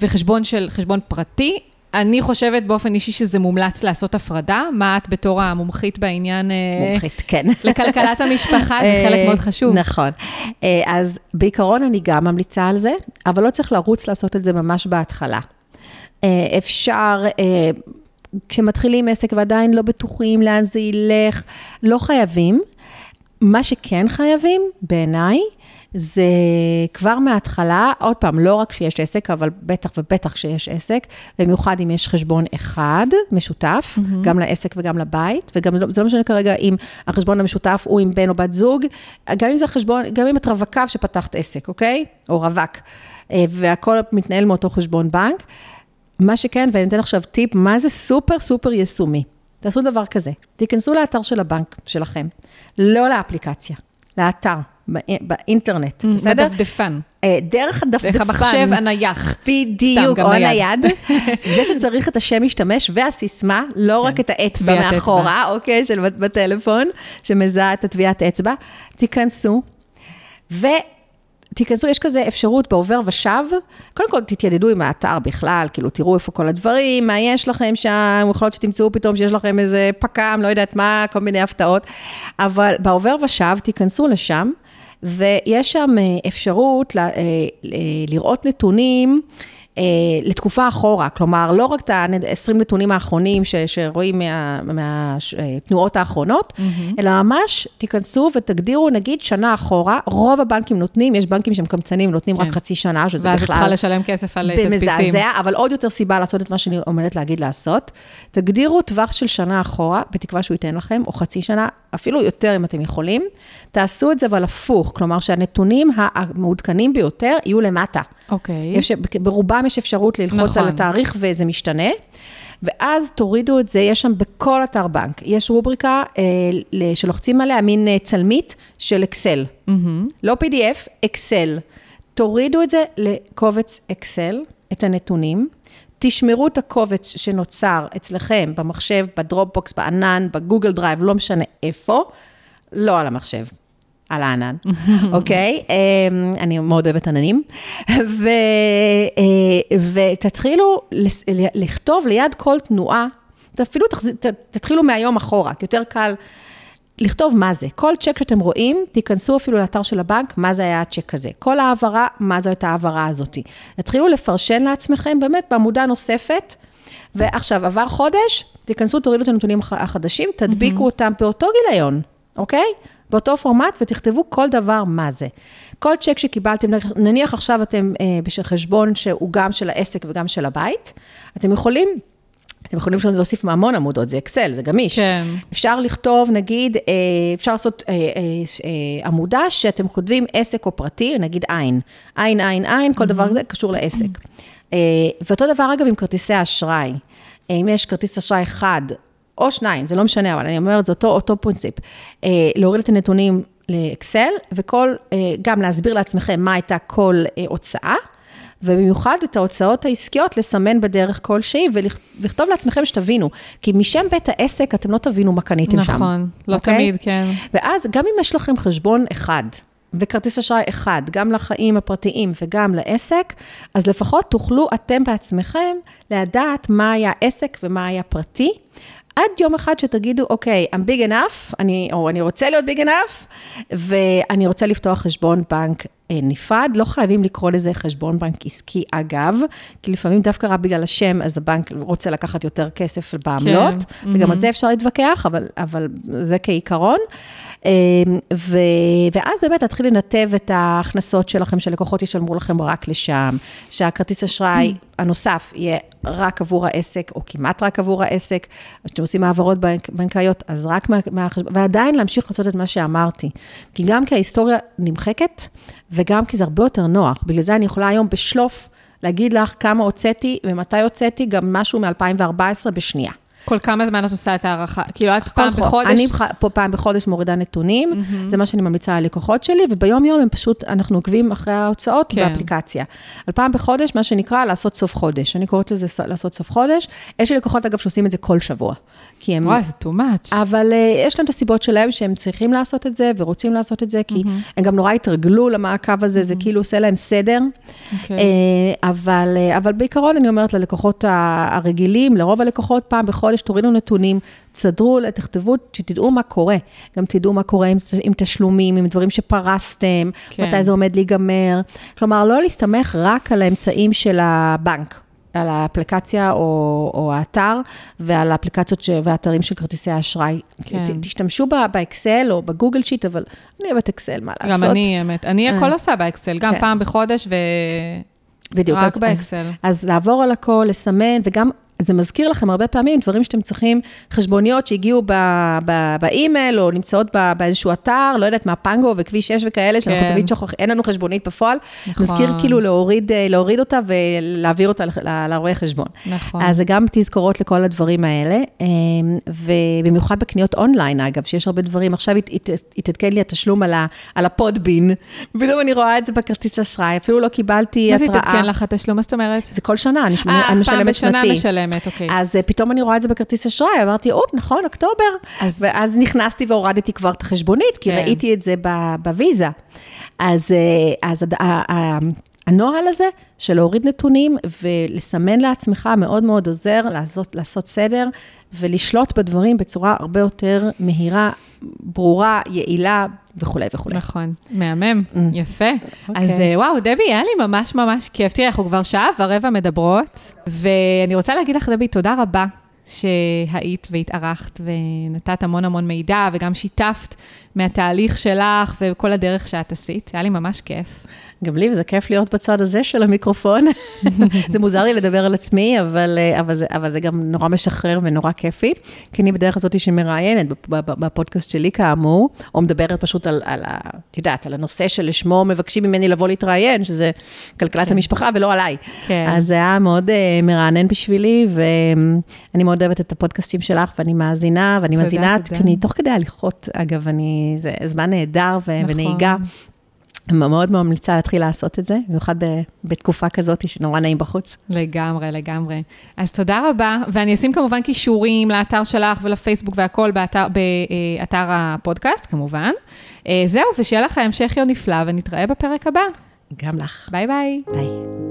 וחשבון של חשבון פרטי. אני חושבת באופן אישי שזה מומלץ לעשות הפרדה. מה את בתור המומחית בעניין... אה, מומחית, כן. לכלכלת המשפחה, זה חלק אה, מאוד חשוב. נכון. אה, אז בעיקרון אני גם ממליצה על זה, אבל לא צריך לרוץ לעשות את זה ממש בהתחלה. אפשר, כשמתחילים עסק ועדיין לא בטוחים לאן זה ילך, לא חייבים. מה שכן חייבים, בעיניי, זה כבר מההתחלה, עוד פעם, לא רק כשיש עסק, אבל בטח ובטח כשיש עסק, במיוחד אם יש חשבון אחד, משותף, mm-hmm. גם לעסק וגם לבית, וגם לא- זה לא משנה כרגע אם החשבון המשותף הוא עם בן או בת זוג, גם אם זה חשבון, גם אם את רווקה שפתחת עסק, אוקיי? או רווק, אה, והכל מתנהל מאותו חשבון בנק. מה שכן, ואני אתן עכשיו טיפ, מה זה סופר סופר יישומי. תעשו דבר כזה, תיכנסו לאתר של הבנק שלכם, לא לאפליקציה, לאתר, באינטרנט, בסדר? בדפדפן. אה, דרך הדפדפן. דרך המחשב הנייח. בדיוק, או נייד. נייד. [LAUGHS] זה שצריך את השם משתמש והסיסמה, לא רק את האצבע מאחורה, אוקיי, של בטלפון, שמזהה את הטביעת אצבע. תיכנסו, ותיכנסו, יש כזה אפשרות בעובר ושב, קודם כל תתיידדו עם האתר בכלל, כאילו תראו איפה כל הדברים, מה יש לכם שם, יכול להיות שתמצאו פתאום שיש לכם איזה פק"ם, לא יודעת מה, כל מיני הפתעות, אבל בעובר ושב תיכנסו לשם. ויש שם אה, אפשרות אה, ל- לראות נתונים אה, לתקופה אחורה, כלומר, לא רק את ה-20 נתונים האחרונים ש- שרואים מהתנועות האחרונות, mm-hmm. אלא ממש תיכנסו ותגדירו, נגיד, שנה אחורה, רוב הבנקים נותנים, יש בנקים שמקמצנים, נותנים כן. רק חצי שנה, שזה ואז בכלל... צריכה לשלם כסף על אה, תדפיסים. במזעזע, אבל עוד יותר סיבה לעשות את מה שאני עומדת להגיד לעשות. תגדירו טווח של שנה אחורה, בתקווה שהוא ייתן לכם, או חצי שנה, אפילו יותר אם אתם יכולים. תעשו את זה אבל הפוך, כלומר שהנתונים המעודכנים ביותר יהיו למטה. אוקיי. יש, ברובם יש אפשרות ללחוץ נכון. על התאריך וזה משתנה. ואז תורידו את זה, יש שם בכל אתר בנק, יש רובריקה אה, שלוחצים עליה, מין אה, צלמית של אקסל. מהמם. לא PDF, אקסל. תורידו את זה לקובץ אקסל, את הנתונים, תשמרו את הקובץ שנוצר אצלכם במחשב, ב Dropbox, בענן, ב Google Drive, לא משנה איפה, לא על המחשב. על הענן, [LAUGHS] אוקיי? אמ, אני מאוד אוהבת עננים. אה, ותתחילו לכתוב ליד כל תנועה, אפילו תתחילו מהיום אחורה, כי יותר קל לכתוב מה זה. כל צ'ק שאתם רואים, תיכנסו אפילו לאתר של הבנק, מה זה היה הצ'ק הזה. כל העברה, מה זו הייתה ההעברה הזאת. תתחילו לפרשן לעצמכם, באמת, בעמודה נוספת. ועכשיו, עבר חודש, תיכנסו, תורידו את הנתונים החדשים, תדביקו mm-hmm. אותם באותו גיליון, אוקיי? באותו פורמט, ותכתבו כל דבר מה זה. כל צ'ק שקיבלתם, נניח עכשיו אתם אה, בשביל חשבון שהוא גם של העסק וגם של הבית, אתם יכולים אתם יכולים להוסיף מהמון עמודות, זה אקסל, זה גמיש. כן. אפשר לכתוב, נגיד, אה, אפשר לעשות אה, עמודה שאתם כותבים עסק או פרטי, נגיד עין. עין, עין, עין, כל דבר כזה קשור לעסק. ואותו דבר, אגב, עם כרטיסי אשראי. אם יש כרטיס אשראי אחד או שניים, זה לא משנה, אבל אני אומרת, זה אותו, אותו פרינציפ. להוריד את הנתונים לאקסל, וכל, גם להסביר לעצמכם מה הייתה כל הוצאה. ובמיוחד את ההוצאות העסקיות לסמן בדרך כלשהי, ולכתוב לעצמכם שתבינו, כי משם בית העסק אתם לא תבינו מה קניתם נכון, שם. נכון, לא okay? אוקיי? תמיד, כן. ואז גם אם יש לכם חשבון אחד, וכרטיס אשראי אחד, גם לחיים הפרטיים וגם לעסק, אז לפחות תוכלו אתם בעצמכם לדעת מה היה עסק ומה היה פרטי. עד יום אחד שתגידו, אוקיי, I'm big enough, אני, או אני רוצה להיות big enough, ואני רוצה לפתוח חשבון בנק אה, נפרד. לא חייבים לקרוא לזה חשבון בנק עסקי, אגב, כי לפעמים דווקא רק בגלל השם, אז הבנק רוצה לקחת יותר כסף בעמלות, כן. וגם mm-hmm. על זה אפשר להתווכח, אבל, אבל זה כעיקרון. אמ, ו, ואז באמת להתחיל לנתב את ההכנסות שלכם, שלקוחות ישלמו לכם רק לשם, שהכרטיס אשראי הנוסף יהיה רק עבור העסק, או כמעט רק עבור העסק, כשאתם עושים העברות בנק, בנקאיות, אז רק מהחשבון, ועדיין להמשיך לעשות את מה שאמרתי. כי גם כי ההיסטוריה נמחקת, וגם כי זה הרבה יותר נוח. בגלל זה אני יכולה היום בשלוף להגיד לך כמה הוצאתי ומתי הוצאתי, גם משהו מ-2014 בשנייה. כל כמה זמן את עושה את ההערכה? כאילו, את פעם בחודש? אני פה פעם בחודש מורידה נתונים, mm-hmm. זה מה שאני ממליצה ללקוחות שלי, וביום-יום הם פשוט, אנחנו עוקבים אחרי ההוצאות כן. באפליקציה. על פעם בחודש, מה שנקרא, לעשות סוף חודש. אני קוראת לזה לעשות סוף חודש. יש לי לקוחות, אגב, שעושים את זה כל שבוע. כי הם... וואי, זה too much. אבל uh, יש להם את הסיבות שלהם שהם צריכים לעשות את זה, ורוצים לעשות את זה, כי mm-hmm. הם גם נורא התרגלו למעקב הזה, mm-hmm. זה כאילו עושה להם סדר. Okay. אוקיי. Uh, אה, אבל, uh, אבל בעיקרון, אני אומרת ללקוחות הרגילים, לרוב הלקוחות, פעם בחודש, חודש, תורידו נתונים, תסדרו, תכתבו, שתדעו מה קורה. גם תדעו מה קורה עם, עם תשלומים, עם דברים שפרסתם, כן. מתי זה עומד להיגמר. כלומר, לא להסתמך רק על האמצעים של הבנק. על האפליקציה או, או האתר, ועל האפליקציות ש, והאתרים של כרטיסי האשראי. כן. ת, תשתמשו ב, באקסל או בגוגל שיט, אבל אני אוהבת אקסל, מה לעשות? גם אני, האמת. אני הכל אה. עושה באקסל, גם כן. פעם בחודש ו... בדיוק. רק אז, באקסל. אז, אז לעבור על הכל, לסמן, וגם זה מזכיר לכם הרבה פעמים דברים שאתם צריכים, חשבוניות שהגיעו באימייל, או נמצאות באיזשהו אתר, לא יודעת, מהפנגו וכביש 6 וכאלה, שאנחנו כן. תמיד שוכחים, אין לנו חשבונית בפועל. נכון. מזכיר כאילו להוריד, אה, להוריד אותה ולהעביר אותה לרואה חשבון. נכון. אז זה גם תזכורות לכל הדברים האלה, אמ, ובמיוחד בקניות אונליין, אגב, שיש הרבה דברים. עכשיו התעדכן לי התשלום על, על הפודבין, [LAUGHS] פתאום אני רואה את זה בכרטיס אשראי, אפילו לא קיבלתי התראה. מה זה התעדכן לך התשלום? מה זאת אומרת? זה כל שנה, אני, 아, אני משלמת שנתי. אה, באמת, אוקיי. אז uh, פתאום אני רואה את זה בכרטיס אשראי, אמרתי, אופ, נכון, אוקטובר. אז... ואז נכנסתי והורדתי כבר את החשבונית, כי כן. ראיתי את זה בוויזה. אז, אה, אז הנוהל הזה של להוריד נתונים ולסמן לעצמך מאוד מאוד עוזר לעשות, לעשות סדר ולשלוט בדברים בצורה הרבה יותר מהירה, ברורה, יעילה וכולי וכולי. נכון, מהמם, mm. יפה. Okay. אז אוקיי. אה, וואו, דבי, היה לי ממש ממש כיף. תראי, אנחנו כבר שעה ורבע מדברות, ואני רוצה להגיד לך, דבי, תודה רבה שהיית והתארחת ונתת המון המון מידע, וגם שיתפת מהתהליך שלך וכל הדרך שאת עשית. היה לי ממש כיף. גם לי, וזה כיף להיות בצד הזה של המיקרופון. [LAUGHS] זה מוזר לי לדבר על עצמי, אבל, אה, אבל, זה, אבל זה גם נורא משחרר ונורא כיפי, כי אני בדרך הזאת שמראיינת בפודקאסט שלי כאמור, או מדברת פשוט על, על. את יודעת, על הנושא שלשמו מבקשים ממני לבוא להתראיין, שזה כלכלת כן. המשפחה ולא עליי. כן. אז זה היה מאוד uh, מרענן בשבילי, ואני מאוד אוהבת את הפודקאסטים שלך, ואני מאזינה, ואני מאזינה, כי אני תוך כדי הליכות, אגב, אני, זה זמן נהדר ו- נכון. ונהיגה. מאוד מאוד ממליצה להתחיל לעשות את זה, במיוחד בתקופה כזאת שנורא נעים בחוץ. לגמרי, לגמרי. אז תודה רבה, ואני אשים כמובן קישורים לאתר שלך ולפייסבוק והכל באתר, באתר הפודקאסט, כמובן. זהו, ושיהיה לך המשך יום נפלא, ונתראה בפרק הבא. גם לך. ביי ביי. ביי.